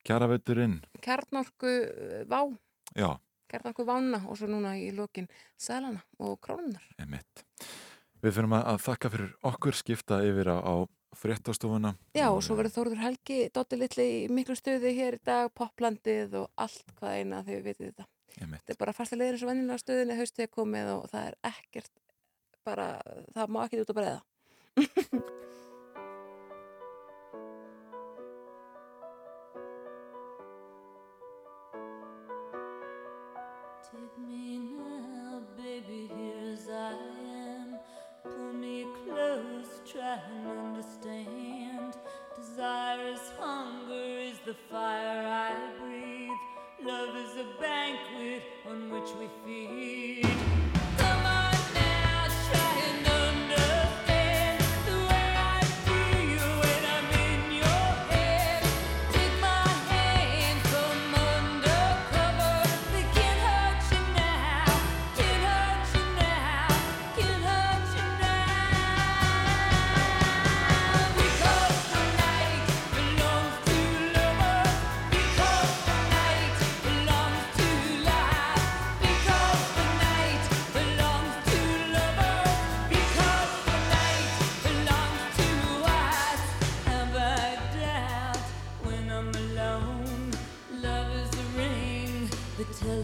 kjaravetturinn. Kjarnorku uh, vá, Já, kjarnorku vána og svo núna í lokin sælana og krónunar. Við fyrir að, að þakka fyrir okkur, skipta yfir á, á fréttastofuna. Já, og svo verður Þórður Helgi, Dóttir Littli í miklu stuði hér í dag, poplandið og allt hvað eina þegar við vitið þetta. Einmitt. Þetta er bara fasta leiðir eins og vennilega stuðinni haustið er komið og það er ekkert bara, það má ekki út að breiða. the fire I breathe. Love is a banquet on which we feed.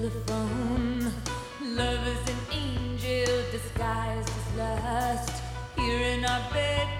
The telephone. Love is an angel disguised as lust. Here in our bed